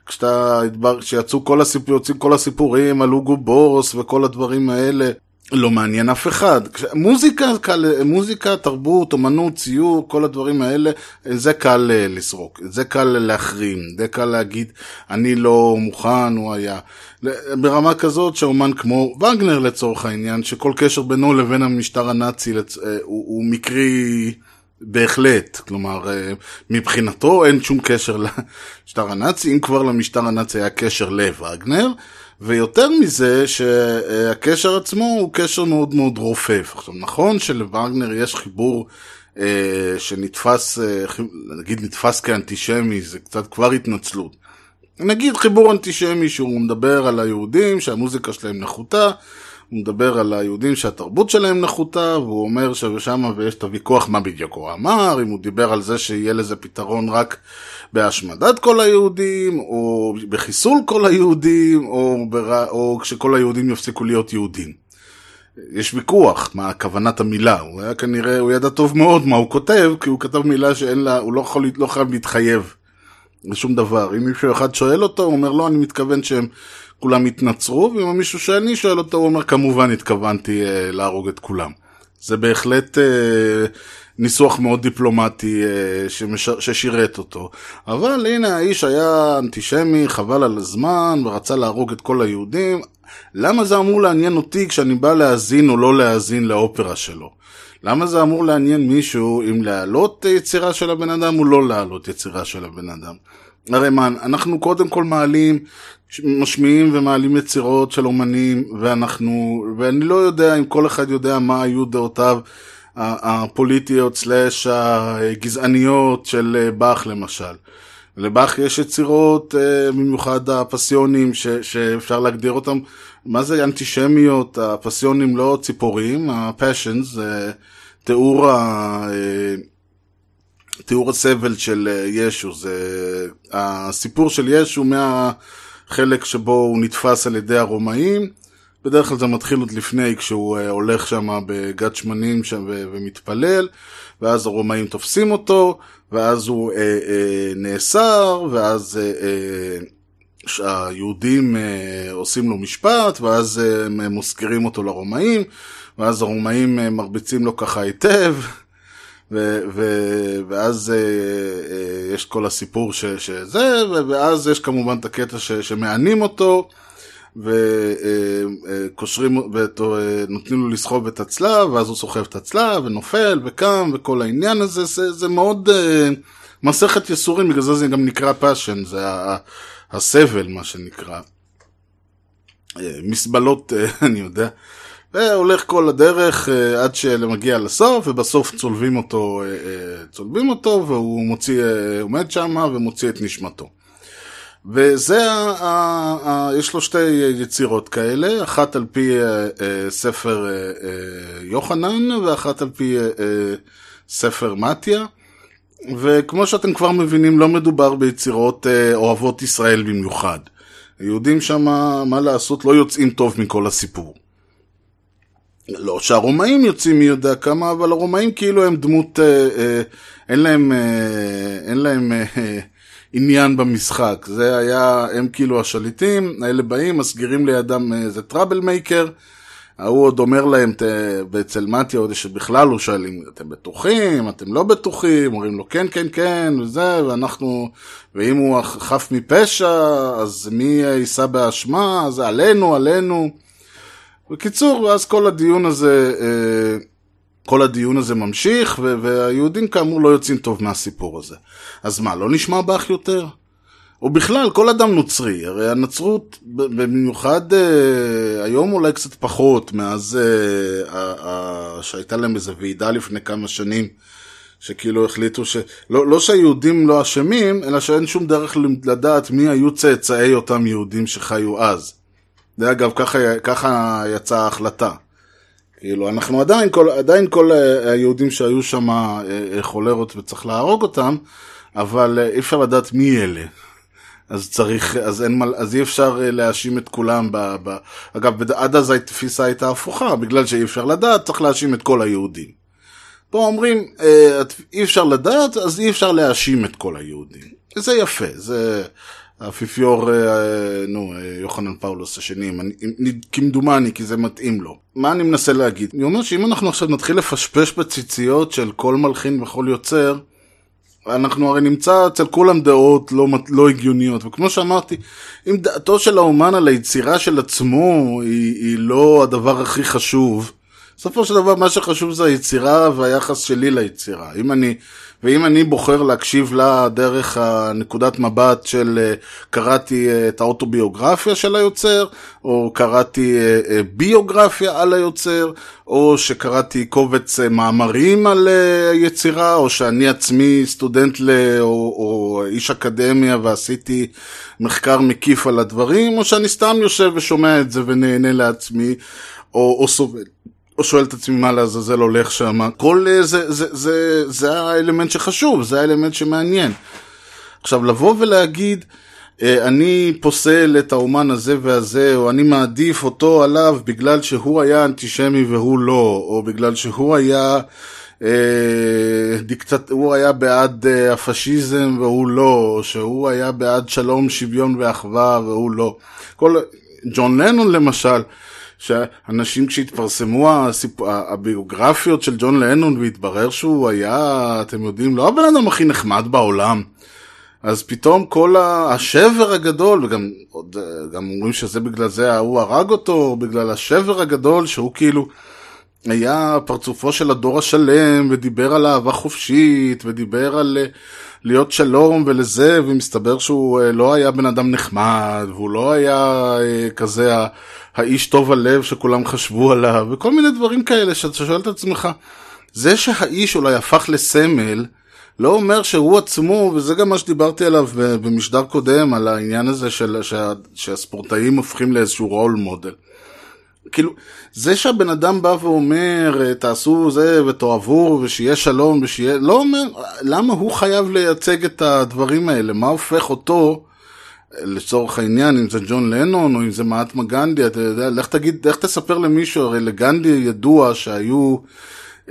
כשאתה, כשיצאו כל, הסיפור, כל הסיפורים על אוגו בורוס וכל הדברים האלה, לא מעניין אף אחד. מוזיקה, קל, מוזיקה, תרבות, אמנות, ציור, כל הדברים האלה, זה קל אה, לסרוק, זה קל להחרים, זה קל להגיד, אני לא מוכן, הוא היה. ברמה כזאת שאומן כמו וגנר לצורך העניין, שכל קשר בינו לבין המשטר הנאצי אה, הוא, הוא מקרי בהחלט, כלומר אה, מבחינתו אין שום קשר למשטר הנאצי, אם כבר למשטר הנאצי היה קשר לווגנר. ויותר מזה, שהקשר עצמו הוא קשר מאוד מאוד רופף. עכשיו, נכון שלווגנר יש חיבור אה, שנתפס, נגיד נתפס כאנטישמי, זה קצת כבר התנצלות. נגיד חיבור אנטישמי שהוא מדבר על היהודים, שהמוזיקה שלהם נחותה, הוא מדבר על היהודים שהתרבות שלהם נחותה, והוא אומר ששם ויש את הוויכוח מה בדיוק הוא אמר, אם הוא דיבר על זה שיהיה לזה פתרון רק בהשמדת כל היהודים, או בחיסול כל היהודים, או, בר... או כשכל היהודים יפסיקו להיות יהודים. יש ויכוח מה כוונת המילה, הוא היה כנראה, הוא ידע טוב מאוד מה הוא כותב, כי הוא כתב מילה שאין לה, הוא לא, יכול, לא חייב להתחייב לשום דבר. אם מישהו אחד שואל אותו, הוא אומר לא, אני מתכוון שהם כולם יתנצרו, ואם מישהו שאני שואל אותו, הוא אומר כמובן התכוונתי אה, להרוג את כולם. זה בהחלט אה, ניסוח מאוד דיפלומטי אה, שמש... ששירת אותו. אבל הנה האיש היה אנטישמי, חבל על הזמן, ורצה להרוג את כל היהודים. למה זה אמור לעניין אותי כשאני בא להאזין או לא להאזין לאופרה שלו? למה זה אמור לעניין מישהו אם להעלות יצירה של הבן אדם או לא להעלות יצירה של הבן אדם? הרי מה, אנחנו קודם כל מעלים, משמיעים ומעלים יצירות של אומנים, ואנחנו, ואני לא יודע אם כל אחד יודע מה היו דעותיו הפוליטיות סלאש הגזעניות של באך למשל. לבאך יש יצירות, אה, במיוחד הפסיונים, ש, שאפשר להגדיר אותם, מה זה אנטישמיות? הפסיונים לא ציפורים, הפשנס זה תיאור, ה, אה, תיאור הסבל של אה, ישו, זה הסיפור של ישו מהחלק שבו הוא נתפס על ידי הרומאים, בדרך כלל זה מתחיל עוד לפני, כשהוא uh, הולך שם בגת שמנים שם ומתפלל, ואז הרומאים תופסים אותו, ואז הוא uh, uh, נאסר, ואז uh, uh, היהודים uh, עושים לו משפט, ואז uh, הם מוזכרים אותו לרומאים, ואז הרומאים uh, מרביצים לו ככה היטב. ו- ו- ואז uh, uh, יש כל הסיפור ש- שזה, ואז יש כמובן את הקטע ש- שמענים אותו, וקושרים, ונותנים לו לסחוב את הצלב, ואז הוא סוחב את הצלב, ונופל, וקם, וכל העניין הזה, זה, זה מאוד מסכת יסורים, בגלל זה זה גם נקרא פאשן, זה הסבל, מה שנקרא. מסבלות, [LAUGHS] אני יודע. והולך כל הדרך עד שמגיע לסוף, ובסוף צולבים אותו, צולבים אותו, והוא מוציא, עומד שם ומוציא את נשמתו. וזה, ה, ה, ה, יש לו שתי יצירות כאלה, אחת על פי אה, אה, ספר אה, אה, יוחנן ואחת על פי אה, אה, ספר מתיה. וכמו שאתם כבר מבינים, לא מדובר ביצירות אה, אוהבות ישראל במיוחד. היהודים שם, מה לעשות, לא יוצאים טוב מכל הסיפור. לא שהרומאים יוצאים מי יודע כמה, אבל הרומאים כאילו הם דמות, אה, אה, אין להם, אה, אין להם אה, עניין במשחק. זה היה, הם כאילו השליטים, האלה באים, מסגירים לידם איזה טראבל מייקר, ההוא עוד אומר להם, ת, אצל מתיה עוד שבכלל הוא שואלים, אתם בטוחים, אתם לא בטוחים, אומרים לו כן, כן, כן, וזה, ואנחנו, ואם הוא חף מפשע, אז מי יישא באשמה, אז עלינו, עלינו. בקיצור, ואז כל הדיון הזה, אה, כל הדיון הזה ממשיך, והיהודים כאמור לא יוצאים טוב מהסיפור הזה. אז מה, לא נשמע באח יותר? או בכלל, כל אדם נוצרי, הרי הנצרות, במיוחד אה, היום אולי קצת פחות, מאז אה, שהייתה להם איזו ועידה לפני כמה שנים, שכאילו החליטו ש... לא, לא שהיהודים לא אשמים, אלא שאין שום דרך לדעת מי היו צאצאי אותם יהודים שחיו אז. זה אגב, ככה, ככה יצאה ההחלטה. כאילו, אנחנו עדיין, כל, עדיין כל אה, היהודים שהיו שם חולרות וצריך להרוג אותם, אבל אי אפשר לדעת מי אלה. אז צריך, אז אין מה, אז אי אפשר אה, להאשים את כולם ב... ב אגב, עד אז התפיסה הייתה הפוכה, בגלל שאי אפשר לדעת, צריך להאשים את כל היהודים. פה אומרים, אה, אי אפשר לדעת, אז אי אפשר להאשים את כל היהודים. זה יפה, זה האפיפיור, אה, נו, יוחנן פאולוס השני, כמדומני, כי זה מתאים לו. מה אני מנסה להגיד? אני אומר שאם אנחנו עכשיו נתחיל לפשפש בציציות של כל מלחין וכל יוצר, אנחנו הרי נמצא אצל כולם דעות לא, לא הגיוניות, וכמו שאמרתי, אם דעתו של האומן על היצירה של עצמו היא, היא לא הדבר הכי חשוב, בסופו של דבר מה שחשוב זה היצירה והיחס שלי ליצירה. אם אני ואם אני בוחר להקשיב לה דרך הנקודת מבט של אה, קראתי אה, את האוטוביוגרפיה של היוצר, או קראתי אה, ביוגרפיה על היוצר, או שקראתי קובץ מאמרים על יצירה, או שאני עצמי סטודנט ל... או, או איש אקדמיה ועשיתי מחקר מקיף על הדברים, או שאני סתם יושב ושומע את זה ונהנה לעצמי, או, או סובל. או שואל את עצמי מה לעזאזל הולך שם, כל זה, זה, זה, זה, זה האלמנט שחשוב, זה האלמנט שמעניין. עכשיו לבוא ולהגיד, אה, אני פוסל את האומן הזה והזה, או אני מעדיף אותו עליו בגלל שהוא היה אנטישמי והוא לא, או בגלל שהוא היה... אה, דיקטט... הוא היה בעד אה, הפשיזם והוא לא, או שהוא היה בעד שלום, שוויון ואחווה והוא לא. כל... ג'ון לנון למשל, שאנשים כשהתפרסמו הסיפ... הביוגרפיות של ג'ון לנון והתברר שהוא היה, אתם יודעים, לא הבן אדם הכי נחמד בעולם. אז פתאום כל השבר הגדול, וגם עוד, גם אומרים שזה בגלל זה הוא הרג אותו, בגלל השבר הגדול שהוא כאילו היה פרצופו של הדור השלם, ודיבר על אהבה חופשית, ודיבר על אה, להיות שלום ולזה, ומסתבר שהוא אה, לא היה בן אדם נחמד, והוא לא היה אה, כזה האיש טוב הלב שכולם חשבו עליו, וכל מיני דברים כאלה שאתה שואל את עצמך, זה שהאיש אולי הפך לסמל, לא אומר שהוא עצמו, וזה גם מה שדיברתי עליו במשדר קודם, על העניין הזה של, שה, שהספורטאים הופכים לאיזשהו רול מודל. כאילו, זה שהבן אדם בא ואומר, תעשו זה ותאהבו ושיהיה שלום ושיהיה, לא אומר, למה הוא חייב לייצג את הדברים האלה? מה הופך אותו לצורך העניין, אם זה ג'ון לנון או אם זה מעטמה גנדי, אתה יודע, לך תגיד, לך תספר למישהו, הרי לגנדי ידוע שהיו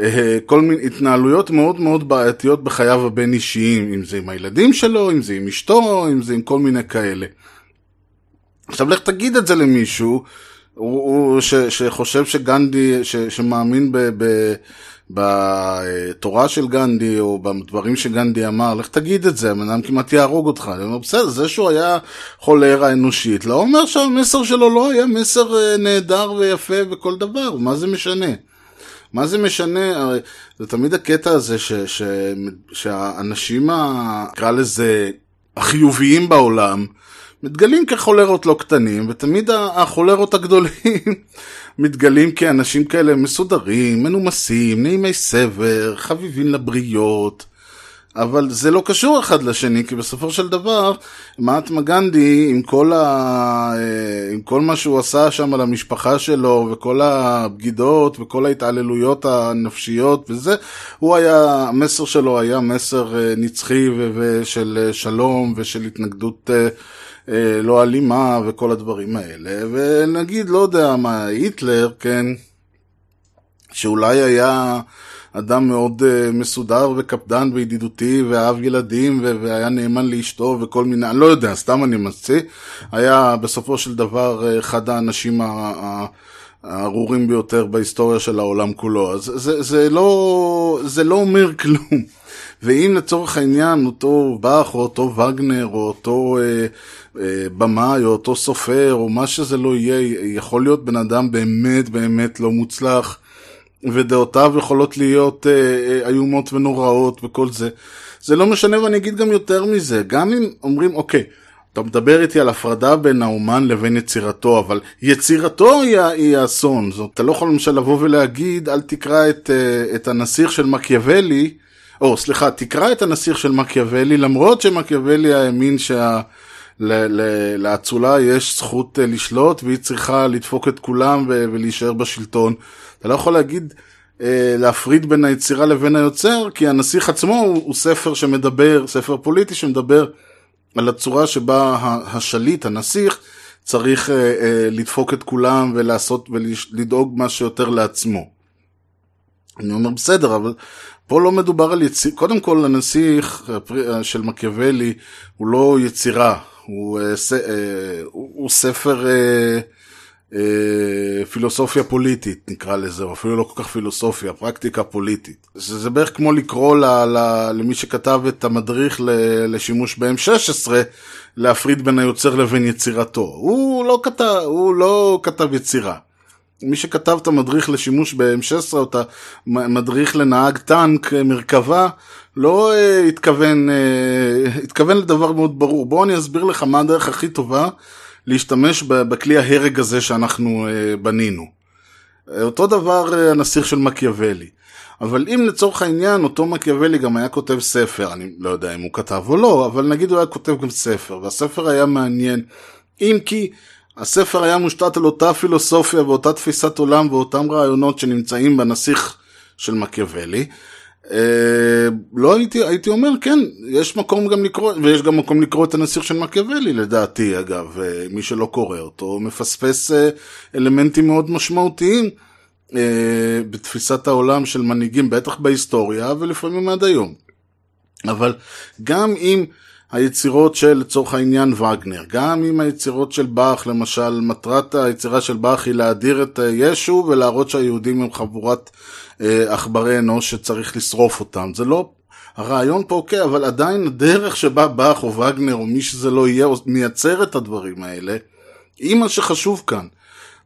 אה, כל מיני התנהלויות מאוד מאוד בעייתיות בחייו הבין אישיים, אם זה עם הילדים שלו, אם זה עם אשתו, אם זה עם כל מיני כאלה. עכשיו לך תגיד את זה למישהו, הוא, הוא ש, שחושב שגנדי, ש, שמאמין ב... ב בתורה של גנדי, או בדברים שגנדי אמר, לך תגיד את זה, הבן אדם כמעט יהרוג אותך. אני אומר, בסדר, זה שהוא היה חולרה אנושית, לא אומר שהמסר שלו לא היה מסר אה, נהדר ויפה וכל דבר, מה זה משנה? מה זה משנה? הרי זה תמיד הקטע הזה ש, ש, שהאנשים, נקרא לזה, החיוביים בעולם, מתגלים כחולרות לא קטנים, ותמיד החולרות הגדולים [LAUGHS] מתגלים כאנשים כאלה מסודרים, מנומסים, נעימי סבר, חביבים לבריות. אבל זה לא קשור אחד לשני, כי בסופו של דבר, מעטמה גנדי, עם כל, ה... אה, עם כל מה שהוא עשה שם על המשפחה שלו, וכל הבגידות, וכל ההתעללויות הנפשיות וזה, הוא היה, המסר שלו היה מסר אה, נצחי ושל אה, שלום ושל התנגדות לא אלימה וכל הדברים האלה, ונגיד, לא יודע מה, היטלר, כן, שאולי היה אדם מאוד uh, מסודר וקפדן וידידותי ואהב ילדים והיה נאמן לאשתו וכל מיני, אני לא יודע, סתם אני ממציא, היה בסופו של דבר אחד האנשים ה- הארורים ביותר בהיסטוריה של העולם כולו, אז זה, זה, לא, זה לא אומר כלום. ואם לצורך העניין אותו באך או אותו וגנר או אותו אה, אה, במאי או אותו סופר או מה שזה לא יהיה, יכול להיות בן אדם באמת באמת לא מוצלח ודעותיו יכולות להיות אה, אה, איומות ונוראות וכל זה. זה לא משנה ואני אגיד גם יותר מזה, גם אם אומרים אוקיי, אתה מדבר איתי על הפרדה בין האומן לבין יצירתו, אבל יצירתו היא, היא האסון. זאת, אתה לא יכול למשל לבוא ולהגיד, אל תקרא את, אה, את הנסיך של מקיאוולי, או סליחה, תקרא את הנסיך של מקיאוולי, למרות שמקיאוולי האמין שה... לאצולה יש זכות אה, לשלוט והיא צריכה לדפוק את כולם ולהישאר בשלטון. אתה לא יכול להגיד, אה, להפריד בין היצירה לבין היוצר, כי הנסיך עצמו הוא, ספר שמדבר, ספר פוליטי שמדבר על הצורה שבה השליט, הנסיך, צריך לדפוק את כולם ולעשות ולדאוג מה שיותר לעצמו. אני אומר בסדר, אבל פה לא מדובר על יצירה, קודם כל הנסיך של מקיאוולי הוא לא יצירה, הוא, אה, אה, הוא ספר אה, פילוסופיה פוליטית נקרא לזה, או אפילו לא כל כך פילוסופיה, פרקטיקה פוליטית. זה, זה בערך כמו לקרוא ל, למי שכתב את המדריך לשימוש ב-M16, להפריד בין היוצר לבין יצירתו. הוא לא כתב, הוא לא כתב יצירה. מי שכתב את המדריך לשימוש ב-M16 או את המדריך לנהג טנק אה, מרכבה, לא uh, התכוון, uh, התכוון לדבר מאוד ברור. בואו אני אסביר לך מה הדרך הכי טובה להשתמש בכלי ההרג הזה שאנחנו uh, בנינו. אותו דבר uh, הנסיך של מקיאוולי. אבל אם לצורך העניין אותו מקיאוולי גם היה כותב ספר, אני לא יודע אם הוא כתב או לא, אבל נגיד הוא היה כותב גם ספר, והספר היה מעניין, אם כי הספר היה מושתת על אותה פילוסופיה ואותה תפיסת עולם ואותם רעיונות שנמצאים בנסיך של מקיאוולי. אה, לא הייתי, הייתי אומר, כן, יש מקום גם לקרוא, ויש גם מקום לקרוא את הנסיך של מקיאוולי לדעתי, אגב, אה, מי שלא קורא אותו מפספס אה, אלמנטים מאוד משמעותיים בתפיסת העולם של מנהיגים, בטח בהיסטוריה ולפעמים עד היום. אבל גם אם היצירות של לצורך העניין וגנר, גם עם היצירות של באך, למשל, מטרת היצירה של באך היא להדיר את אה, ישו ולהראות שהיהודים הם חבורת אה, עכברי אנוש שצריך לשרוף אותם. זה לא, הרעיון פה אוקיי, אבל עדיין הדרך שבה באך או וגנר או מי שזה לא יהיה מייצר את הדברים האלה, היא מה שחשוב כאן.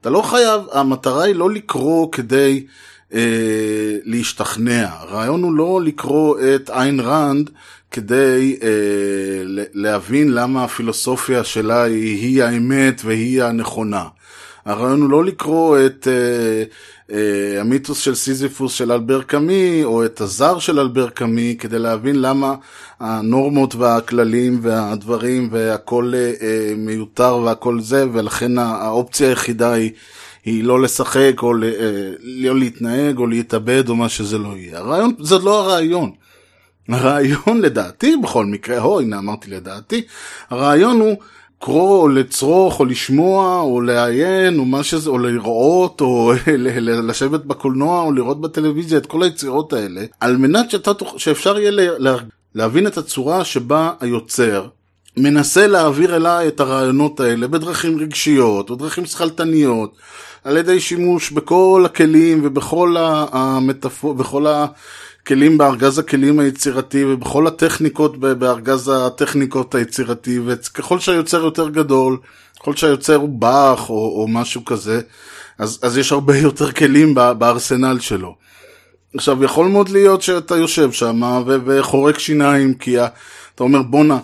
אתה לא חייב, המטרה היא לא לקרוא כדי אה, להשתכנע. הרעיון הוא לא לקרוא את איין ראנד כדי אה, להבין למה הפילוסופיה שלה היא, היא האמת והיא הנכונה. הרעיון הוא לא לקרוא את אה, אה, המיתוס של סיזיפוס של אלבר קאמי, או את הזר של אלבר קאמי, כדי להבין למה הנורמות והכללים והדברים והכל אה, אה, מיותר והכל זה, ולכן האופציה היחידה היא, היא לא לשחק, או אה, לא להתנהג, או להתאבד, או מה שזה לא יהיה. הרעיון, זה לא הרעיון. הרעיון לדעתי, בכל מקרה, הו, הנה אמרתי לדעתי, הרעיון הוא לקרוא, או לצרוך, או לשמוע, או לעיין, או מה שזה, או לראות, או [LAUGHS] לשבת בקולנוע, או לראות בטלוויזיה, את כל היצירות האלה, על מנת שאתה, שאפשר יהיה לה, להבין את הצורה שבה היוצר מנסה להעביר אליי את הרעיונות האלה בדרכים רגשיות, בדרכים שכלתניות, על ידי שימוש בכל הכלים ובכל המטאפור, בכל ה... כלים בארגז הכלים היצירתי ובכל הטכניקות בארגז הטכניקות היצירתי וככל שהיוצר יותר גדול, ככל שהיוצר הוא באך או, או משהו כזה, אז, אז יש הרבה [LAUGHS] יותר כלים בארסנל שלו. עכשיו יכול מאוד להיות שאתה יושב שם וחורק שיניים כי אתה אומר בואנה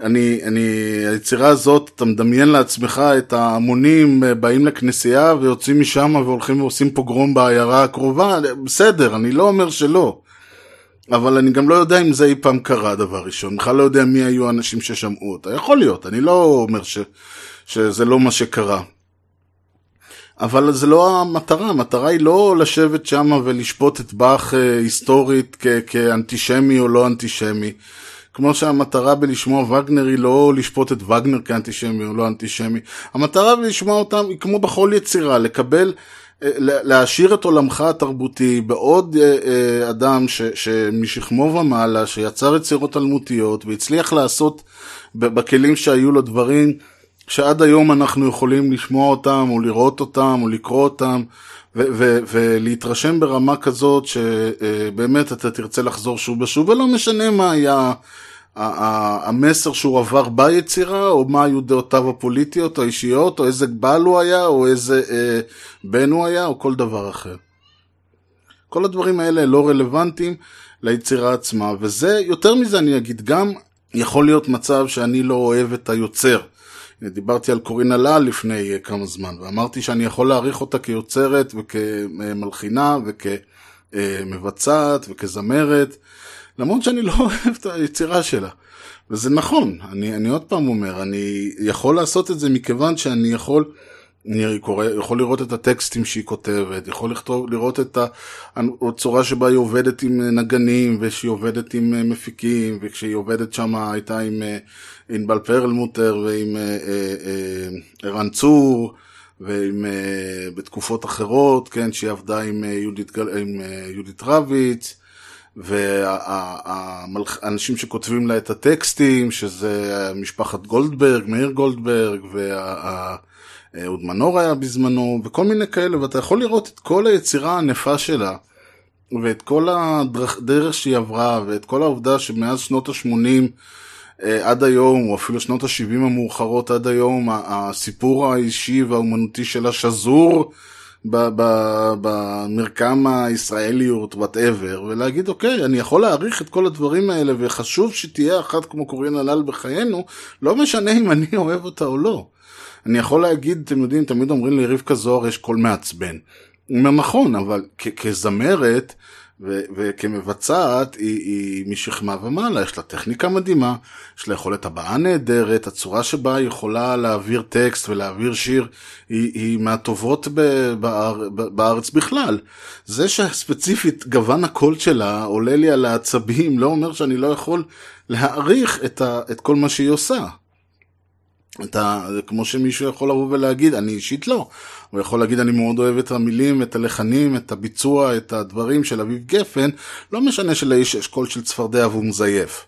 אני, אני, היצירה הזאת, אתה מדמיין לעצמך את ההמונים באים לכנסייה ויוצאים משם והולכים ועושים פוגרום בעיירה הקרובה, בסדר, אני לא אומר שלא. אבל אני גם לא יודע אם זה אי פעם קרה דבר ראשון, בכלל לא יודע מי היו האנשים ששמעו אותה. יכול להיות, אני לא אומר ש, שזה לא מה שקרה. אבל זה לא המטרה, המטרה היא לא לשבת שם ולשפוט את באך אה, היסטורית כ- כאנטישמי או לא אנטישמי. כמו שהמטרה בלשמוע וגנר היא לא לשפוט את וגנר כאנטישמי או לא אנטישמי. המטרה בלשמוע אותם היא כמו בכל יצירה, לקבל להעשיר את עולמך התרבותי בעוד אה, אה, אדם ש, שמשכמו ומעלה, שיצר יצירות אלמותיות והצליח לעשות בכלים שהיו לו דברים שעד היום אנחנו יכולים לשמוע אותם, או לראות אותם, או לקרוא אותם, ו- ו- ולהתרשם ברמה כזאת שבאמת אתה תרצה לחזור שוב ושוב, ולא משנה מה היה המסר שהוא עבר ביצירה, או מה היו דעותיו הפוליטיות או האישיות, או איזה בעל הוא היה, או איזה אה, בן הוא היה, או כל דבר אחר. כל הדברים האלה לא רלוונטיים ליצירה עצמה, וזה, יותר מזה אני אגיד, גם יכול להיות מצב שאני לא אוהב את היוצר. דיברתי על קורינה לה לפני אה, כמה זמן, ואמרתי שאני יכול להעריך אותה כיוצרת וכמלחינה וכמבצעת וכזמרת, למרות שאני לא [LAUGHS] אוהב את היצירה שלה. וזה נכון, אני, אני עוד פעם אומר, אני יכול לעשות את זה מכיוון שאני יכול, אני קורא, יכול לראות את הטקסטים שהיא כותבת, יכול לכתוב, לראות את הצורה שבה היא עובדת עם נגנים, ושהיא עובדת עם אה, מפיקים, וכשהיא עובדת שם הייתה עם אה, ענבל פרלמוטר ועם אה, ערן צור. ועם, בתקופות אחרות, כן, שהיא עבדה עם יהודית, עם יהודית רביץ, והאנשים שכותבים לה את הטקסטים, שזה משפחת גולדברג, מאיר גולדברג, ואהוד מנור היה בזמנו, וכל מיני כאלה, ואתה יכול לראות את כל היצירה הענפה שלה, ואת כל הדרך שהיא עברה, ואת כל העובדה שמאז שנות ה-80 אה, עד היום, או אפילו שנות ה-70 המאוחרות עד היום, הסיפור האישי והאומנותי שלה שזור. במרקם הישראליות, וואטאבר, ולהגיד, אוקיי, אני יכול להעריך את כל הדברים האלה, וחשוב שתהיה אחת כמו קורינה הלל בחיינו, לא משנה אם אני אוהב אותה או לא. אני יכול להגיד, אתם יודעים, תמיד אומרים לי, רבקה זוהר יש קול מעצבן. הוא אומר, נכון, אבל כזמרת, וכמבצעת היא, היא משכמה ומעלה, יש לה טכניקה מדהימה, יש לה יכולת הבעה נהדרת, הצורה שבה היא יכולה להעביר טקסט ולהעביר שיר היא, היא מהטובות ב- באר, בארץ בכלל. זה שספציפית גוון הקול שלה עולה לי על העצבים, לא אומר שאני לא יכול להעריך את, ה- את כל מה שהיא עושה. אתה, כמו שמישהו יכול לבוא ולהגיד, אני אישית לא. הוא יכול להגיד, אני מאוד אוהב את המילים, את הלחנים, את הביצוע, את הדברים של אביב גפן, לא משנה שלאיש יש קול של צפרדע והוא מזייף.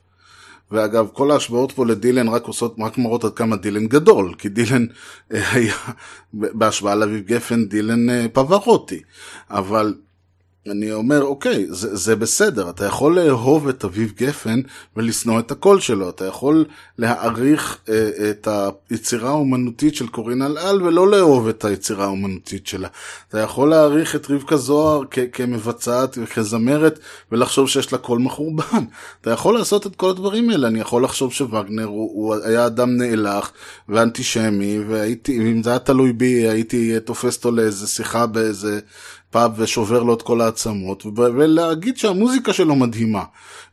ואגב, כל ההשוואות פה לדילן רק עושות, רק מראות עד כמה דילן גדול, כי דילן אה, היה, בהשוואה לאביב גפן, דילן אה, פברוטי. אבל אני אומר, אוקיי, זה, זה בסדר, אתה יכול לאהוב את אביב גפן ולשנוא את הקול שלו, אתה יכול להעריך אה, את היצירה האומנותית של קורין אלעל ולא לאהוב את היצירה האומנותית שלה. אתה יכול להעריך את רבקה זוהר כמבצעת וכזמרת ולחשוב שיש לה קול מחורבן. אתה יכול לעשות את כל הדברים האלה, אני יכול לחשוב שווגנר הוא, הוא היה אדם נאלח ואנטישמי, ואם זה היה תלוי בי הייתי תופס אותו לאיזה שיחה באיזה... פאב ושובר לו את כל העצמות, ולהגיד שהמוזיקה שלו מדהימה.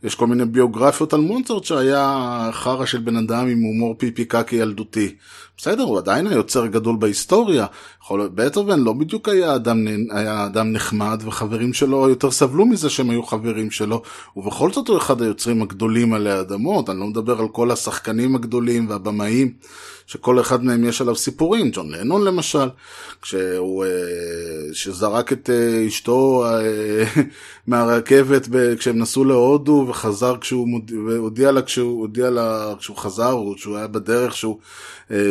יש כל מיני ביוגרפיות על מונצרט שהיה חרא של בן אדם עם הומור פיפי קקי ילדותי. בסדר, הוא עדיין היוצר הגדול בהיסטוריה. בטהובן לא בדיוק היה אדם, היה אדם נחמד, וחברים שלו יותר סבלו מזה שהם היו חברים שלו, ובכל זאת הוא אחד היוצרים הגדולים עלי אדמות. אני לא מדבר על כל השחקנים הגדולים והבמאים. שכל אחד מהם יש עליו סיפורים, ג'ון לנון למשל, כשהוא, אה, שזרק את אה, אשתו אה, [LAUGHS] מהרכבת כשהם נסעו להודו וחזר כשהוא, והודיע לה כשהוא, הודיע לה כשהוא חזר, או כשהוא היה בדרך שהוא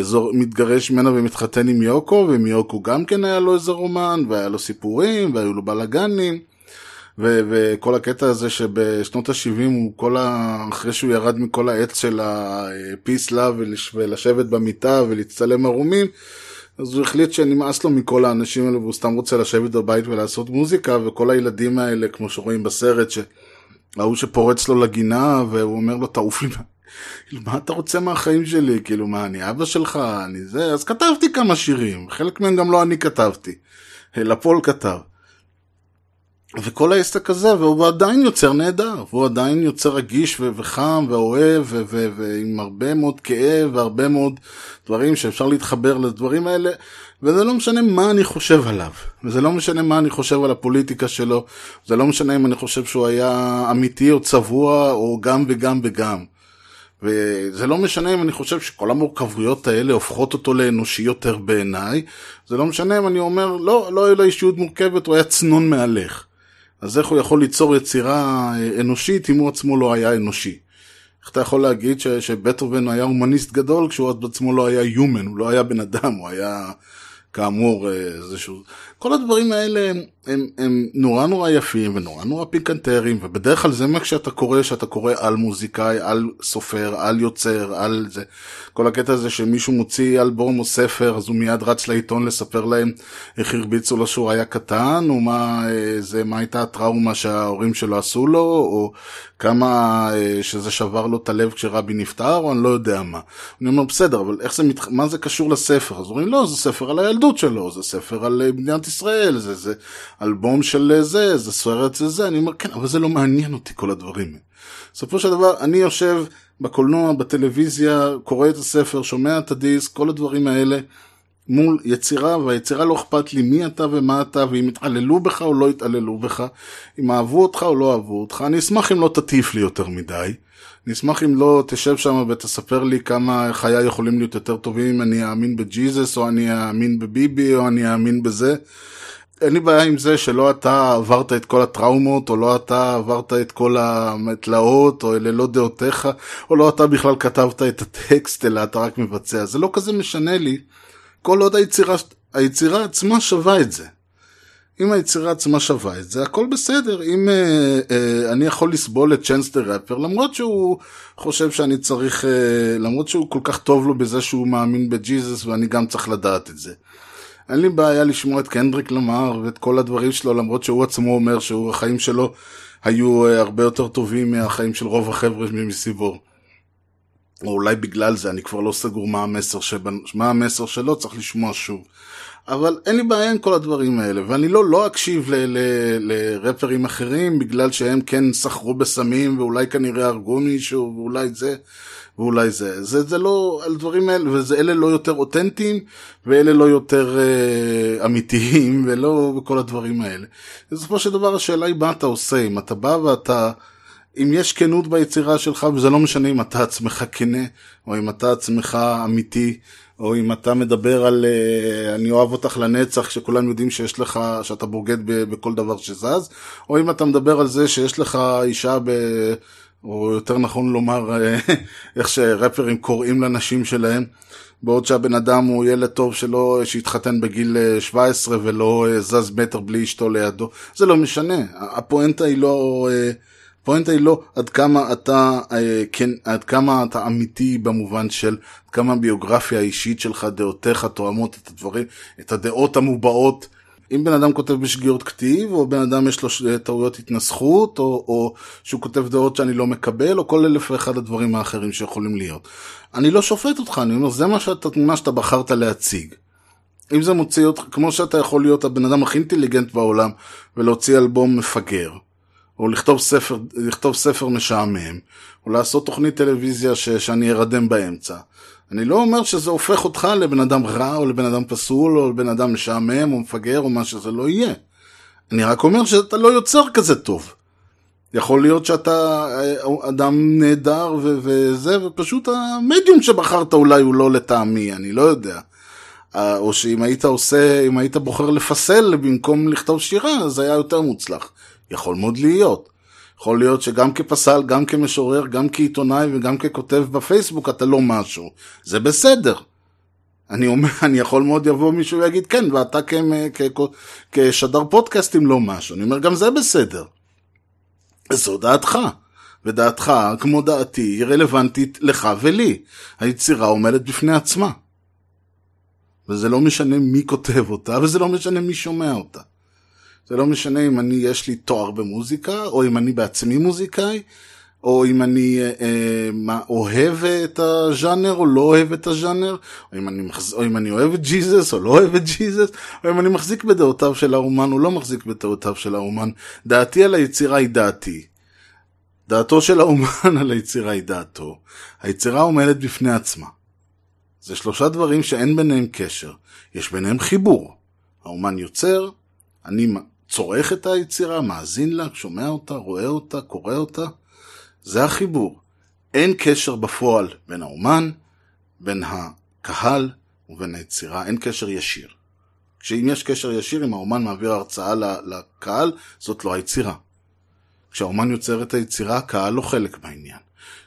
זור, מתגרש ממנה ומתחתן עם יוקו, ועם יוקו גם כן היה לו איזה רומן, והיה לו סיפורים, והיו לו בלאגנים. וכל הקטע הזה שבשנות ה-70 הוא כל ה... אחרי שהוא ירד מכל העץ של ה-peace love ולשבת במיטה ולהצטלם ערומים, אז הוא החליט שנמאס לו מכל האנשים האלה והוא סתם רוצה לשבת בבית ולעשות מוזיקה וכל הילדים האלה כמו שרואים בסרט שההוא שפורץ לו לגינה והוא אומר לו תעוף לי [LAUGHS] כאילו מה אתה רוצה מהחיים שלי? כאילו מה אני אבא שלך? אני זה? אז כתבתי כמה שירים חלק מהם גם לא אני כתבתי אלא פול כתב וכל העסק הזה, והוא עדיין יוצר נהדר, והוא עדיין יוצר רגיש ו- וחם ואוהב, ו- ו- ועם הרבה מאוד כאב והרבה מאוד דברים שאפשר להתחבר לדברים האלה, וזה לא משנה מה אני חושב עליו, וזה לא משנה מה אני חושב על הפוליטיקה שלו, זה לא משנה אם אני חושב שהוא היה אמיתי או צבוע, או גם וגם וגם. וזה לא משנה אם אני חושב שכל המורכבויות האלה הופכות אותו לאנושי יותר בעיניי, זה לא משנה אם אני אומר, לא, לא היה לו אישיות מורכבת, הוא היה צנון מהלך. אז איך הוא יכול ליצור יצירה אה, אנושית אם הוא עצמו לא היה אנושי? איך אתה יכול להגיד ש, שבטהובן היה הומניסט גדול כשהוא בעצמו לא היה human, הוא לא היה בן אדם, הוא היה כאמור אה, איזשהו... כל הדברים האלה הם, הם, הם נורא נורא יפים ונורא נורא פיקנטריים, ובדרך כלל זה מה כשאתה קורא, שאתה קורא על מוזיקאי, על סופר, על יוצר, על זה. כל הקטע הזה שמישהו מוציא אלבום או ספר, אז הוא מיד רץ לעיתון לספר להם איך הרביצו לו שהוא היה קטן, או מה, אה, זה, מה הייתה הטראומה שההורים שלו עשו לו, או כמה אה, שזה שבר לו את הלב כשרבי נפטר, או אני לא יודע מה. אני אומר, בסדר, אבל איך זה, מת... מה זה קשור לספר? אז אומרים, לא, זה ספר על הילדות שלו, זה ספר על אה, מדינת ישראל, זה, זה אלבום של זה, זה סרט זה זה, אני אומר, כן, אבל זה לא מעניין אותי כל הדברים. בסופו של דבר, אני יושב בקולנוע, בטלוויזיה, קורא את הספר, שומע את הדיסק, כל הדברים האלה, מול יצירה, והיצירה לא אכפת לי מי אתה ומה אתה, ואם יתעללו בך או לא יתעללו בך, אם אהבו אותך או לא אהבו אותך, אני אשמח אם לא תטיף לי יותר מדי. אני אשמח אם לא תשב שם ותספר לי כמה חיי יכולים להיות יותר טובים אם אני אאמין בג'יזוס, או אני אאמין בביבי, או אני אאמין בזה. אין לי בעיה עם זה שלא אתה עברת את כל הטראומות, או לא אתה עברת את כל התלאות, או אלה לא דעותיך, או לא אתה בכלל כתבת את הטקסט, אלא אתה רק מבצע. זה לא כזה משנה לי, כל עוד היצירה, היצירה עצמה שווה את זה. אם היצירה עצמה שווה את זה, הכל בסדר. אם אה, אה, אני יכול לסבול את צ'אנס דה ראפר, למרות שהוא חושב שאני צריך, אה, למרות שהוא כל כך טוב לו בזה שהוא מאמין בג'יזוס, ואני גם צריך לדעת את זה. אין לי בעיה לשמוע את קנדריק למר ואת כל הדברים שלו, למרות שהוא עצמו אומר שהחיים שלו היו אה, הרבה יותר טובים מהחיים של רוב החבר'ה מסביבו. או אולי בגלל זה, אני כבר לא סגור מה המסר, שבנ... מה המסר שלו, צריך לשמוע שוב. אבל אין לי בעיה עם כל הדברים האלה, ואני לא, לא אקשיב ל, ל, לרפרים אחרים בגלל שהם כן סחרו בסמים, ואולי כנראה הרגו מישהו, ואולי זה, ואולי זה. זה, זה לא, על דברים האלה, ואלה לא יותר אותנטיים, ואלה לא יותר אה, אמיתיים, [LAUGHS] ולא כל הדברים האלה. בסופו של דבר השאלה היא מה אתה עושה, אם אתה בא ואתה... אם יש כנות ביצירה שלך, וזה לא משנה אם אתה עצמך כנה, או אם אתה עצמך אמיתי, או אם אתה מדבר על uh, אני אוהב אותך לנצח, שכולם יודעים שיש לך, שאתה בוגד בכל דבר שזז, או אם אתה מדבר על זה שיש לך אישה ב... או יותר נכון לומר אה, [LAUGHS] איך שרפרים קוראים לנשים שלהם, בעוד שהבן אדם הוא ילד טוב שלא, שהתחתן בגיל 17 אה, ולא זז מטר בלי אשתו לידו, זה לא משנה, הפואנטה היא לא... הפואנטה היא לא עד כמה אתה, אה, כן, עד כמה אתה אמיתי במובן של עד כמה הביוגרפיה האישית שלך, דעותיך תואמות את הדברים, את הדעות המובעות. אם בן אדם כותב בשגיאות כתיב, או בן אדם יש לו טעויות התנסחות, או, או שהוא כותב דעות שאני לא מקבל, או כל אלף ואחד הדברים האחרים שיכולים להיות. אני לא שופט אותך, אני אומר, זה מה שאתה, מה שאתה בחרת להציג. אם זה מוציא אותך, כמו שאתה יכול להיות הבן אדם הכי אינטליגנט בעולם, ולהוציא אלבום מפגר. או לכתוב ספר, לכתוב ספר משעמם, או לעשות תוכנית טלוויזיה ש, שאני ארדם באמצע. אני לא אומר שזה הופך אותך לבן אדם רע, או לבן אדם פסול, או לבן אדם משעמם, או מפגר, או מה שזה לא יהיה. אני רק אומר שאתה לא יוצר כזה טוב. יכול להיות שאתה אה, אדם נהדר ו- וזה, ופשוט המדיום שבחרת אולי הוא לא לטעמי, אני לא יודע. אה, או שאם היית עושה, אם היית בוחר לפסל במקום לכתוב שירה, זה היה יותר מוצלח. יכול מאוד להיות. יכול להיות שגם כפסל, גם כמשורר, גם כעיתונאי וגם ככותב בפייסבוק אתה לא משהו. זה בסדר. אני אומר, אני יכול מאוד יבוא מישהו ויגיד כן, ואתה כ- כ- כשדר פודקאסטים לא משהו. אני אומר, גם זה בסדר. זו דעתך. ודעתך, כמו דעתי, היא רלוונטית לך ולי. היצירה עומדת בפני עצמה. וזה לא משנה מי כותב אותה, וזה לא משנה מי שומע אותה. זה לא משנה אם אני, יש לי תואר במוזיקה, או אם אני בעצמי מוזיקאי, או אם אני אה, אה מה, אוהב את הז'אנר או לא אוהב את הז'אנר, או אם אני. או אם אני אוהב את ג'יזוס או לא אוהב את ג'יזוס, או אם אני מחזיק בדעותיו של האומן או לא מחזיק בדעותיו של האומן. דעתי על היצירה היא דעתי. דעתו של האומן [LAUGHS] על היצירה היא דעתו. היצירה עומדת בפני עצמה. זה שלושה דברים שאין ביניהם קשר. יש ביניהם חיבור. האומן יוצר, אני צורך את היצירה, מאזין לה, שומע אותה, רואה אותה, קורא אותה. זה החיבור. אין קשר בפועל בין האומן, בין הקהל ובין היצירה, אין קשר ישיר. כשאם יש קשר ישיר, אם האומן מעביר הרצאה לקהל, זאת לא היצירה. כשהאומן יוצר את היצירה, הקהל לא חלק מהעניין.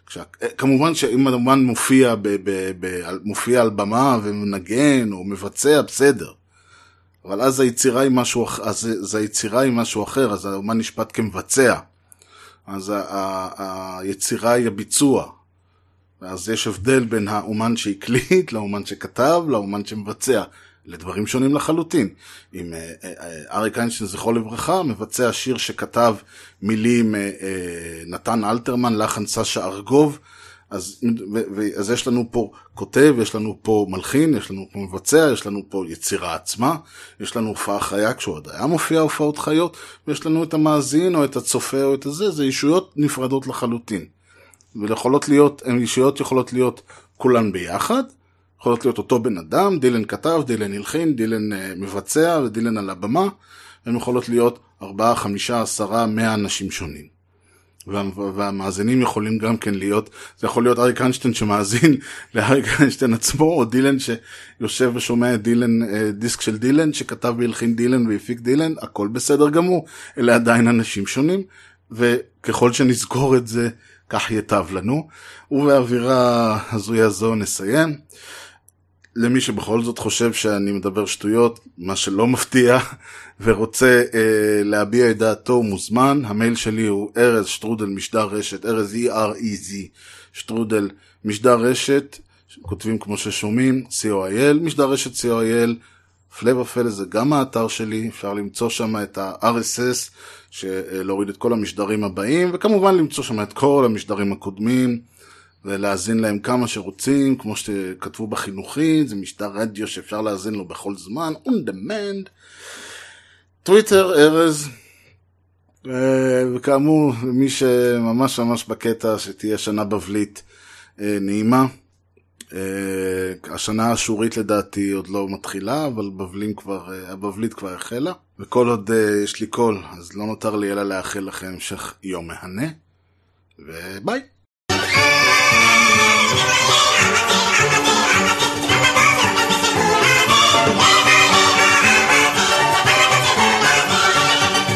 כשה... כמובן שאם האומן מופיע, ב... ב... ב... מופיע על במה ומנגן או מבצע, בסדר. אבל אז היצירה היא משהו, אז, אז היצירה היא משהו אחר, אז האומן נשפט כמבצע. אז ה... ה... היצירה היא הביצוע. אז יש הבדל בין האומן שהקליט, לאומן שכתב, לאומן שמבצע. לדברים שונים לחלוטין. אם אה, אה, אה, אריק איינשטיין, זכרו לברכה, מבצע שיר שכתב מילים נתן אלתרמן, לחן סשה ארגוב, אז, אז יש לנו פה כותב, יש לנו פה מלחין, יש לנו פה מבצע, יש לנו פה יצירה עצמה, יש לנו הופעה חיה כשהוא עוד היה מופיע הופעות חיות, ויש לנו את המאזין או את הצופה או את הזה, זה ישויות נפרדות לחלוטין. ויכולות להיות, הן ישויות יכולות להיות כולן ביחד, יכולות להיות אותו בן אדם, דילן כתב, דילן הלחין, דילן uh, מבצע ודילן על הבמה, הן יכולות להיות 4, 5, 10, 100 אנשים שונים. וה, והמאזינים יכולים גם כן להיות, זה יכול להיות אריק איינשטיין שמאזין [LAUGHS] לאריק איינשטיין עצמו, או דילן שיושב ושומע דילן, uh, דיסק של דילן שכתב והלחין דילן והפיק דילן, הכל בסדר גמור, אלה עדיין אנשים שונים, וככל שנזכור את זה, כך ייטב לנו. ובאווירה הזויה זו נסיים. למי שבכל זאת חושב שאני מדבר שטויות, מה שלא מפתיע, [LAUGHS] ורוצה אה, להביע את דעתו, מוזמן. המייל שלי הוא ארז שטרודל משדר רשת, ארז E-R-E-Z, שטרודל משדר רשת, כותבים כמו ששומעים, co.il, משדר רשת co.il, הפלא ופלא זה גם האתר שלי, אפשר למצוא שם את ה-RSS, להוריד את כל המשדרים הבאים, וכמובן למצוא שם את כל המשדרים הקודמים. ולהאזין להם כמה שרוצים, כמו שכתבו בחינוכית, זה משטר רדיו שאפשר להאזין לו בכל זמן, on demand. טוויטר, ארז, אה, וכאמור, מי שממש ממש בקטע, שתהיה שנה בבלית אה, נעימה. אה, השנה האשורית לדעתי עוד לא מתחילה, אבל בבלים כבר, הבבלית כבר החלה. וכל עוד יש לי קול, אז לא נותר לי אלא לאחל לכם המשך יום מהנה, וביי. I'm a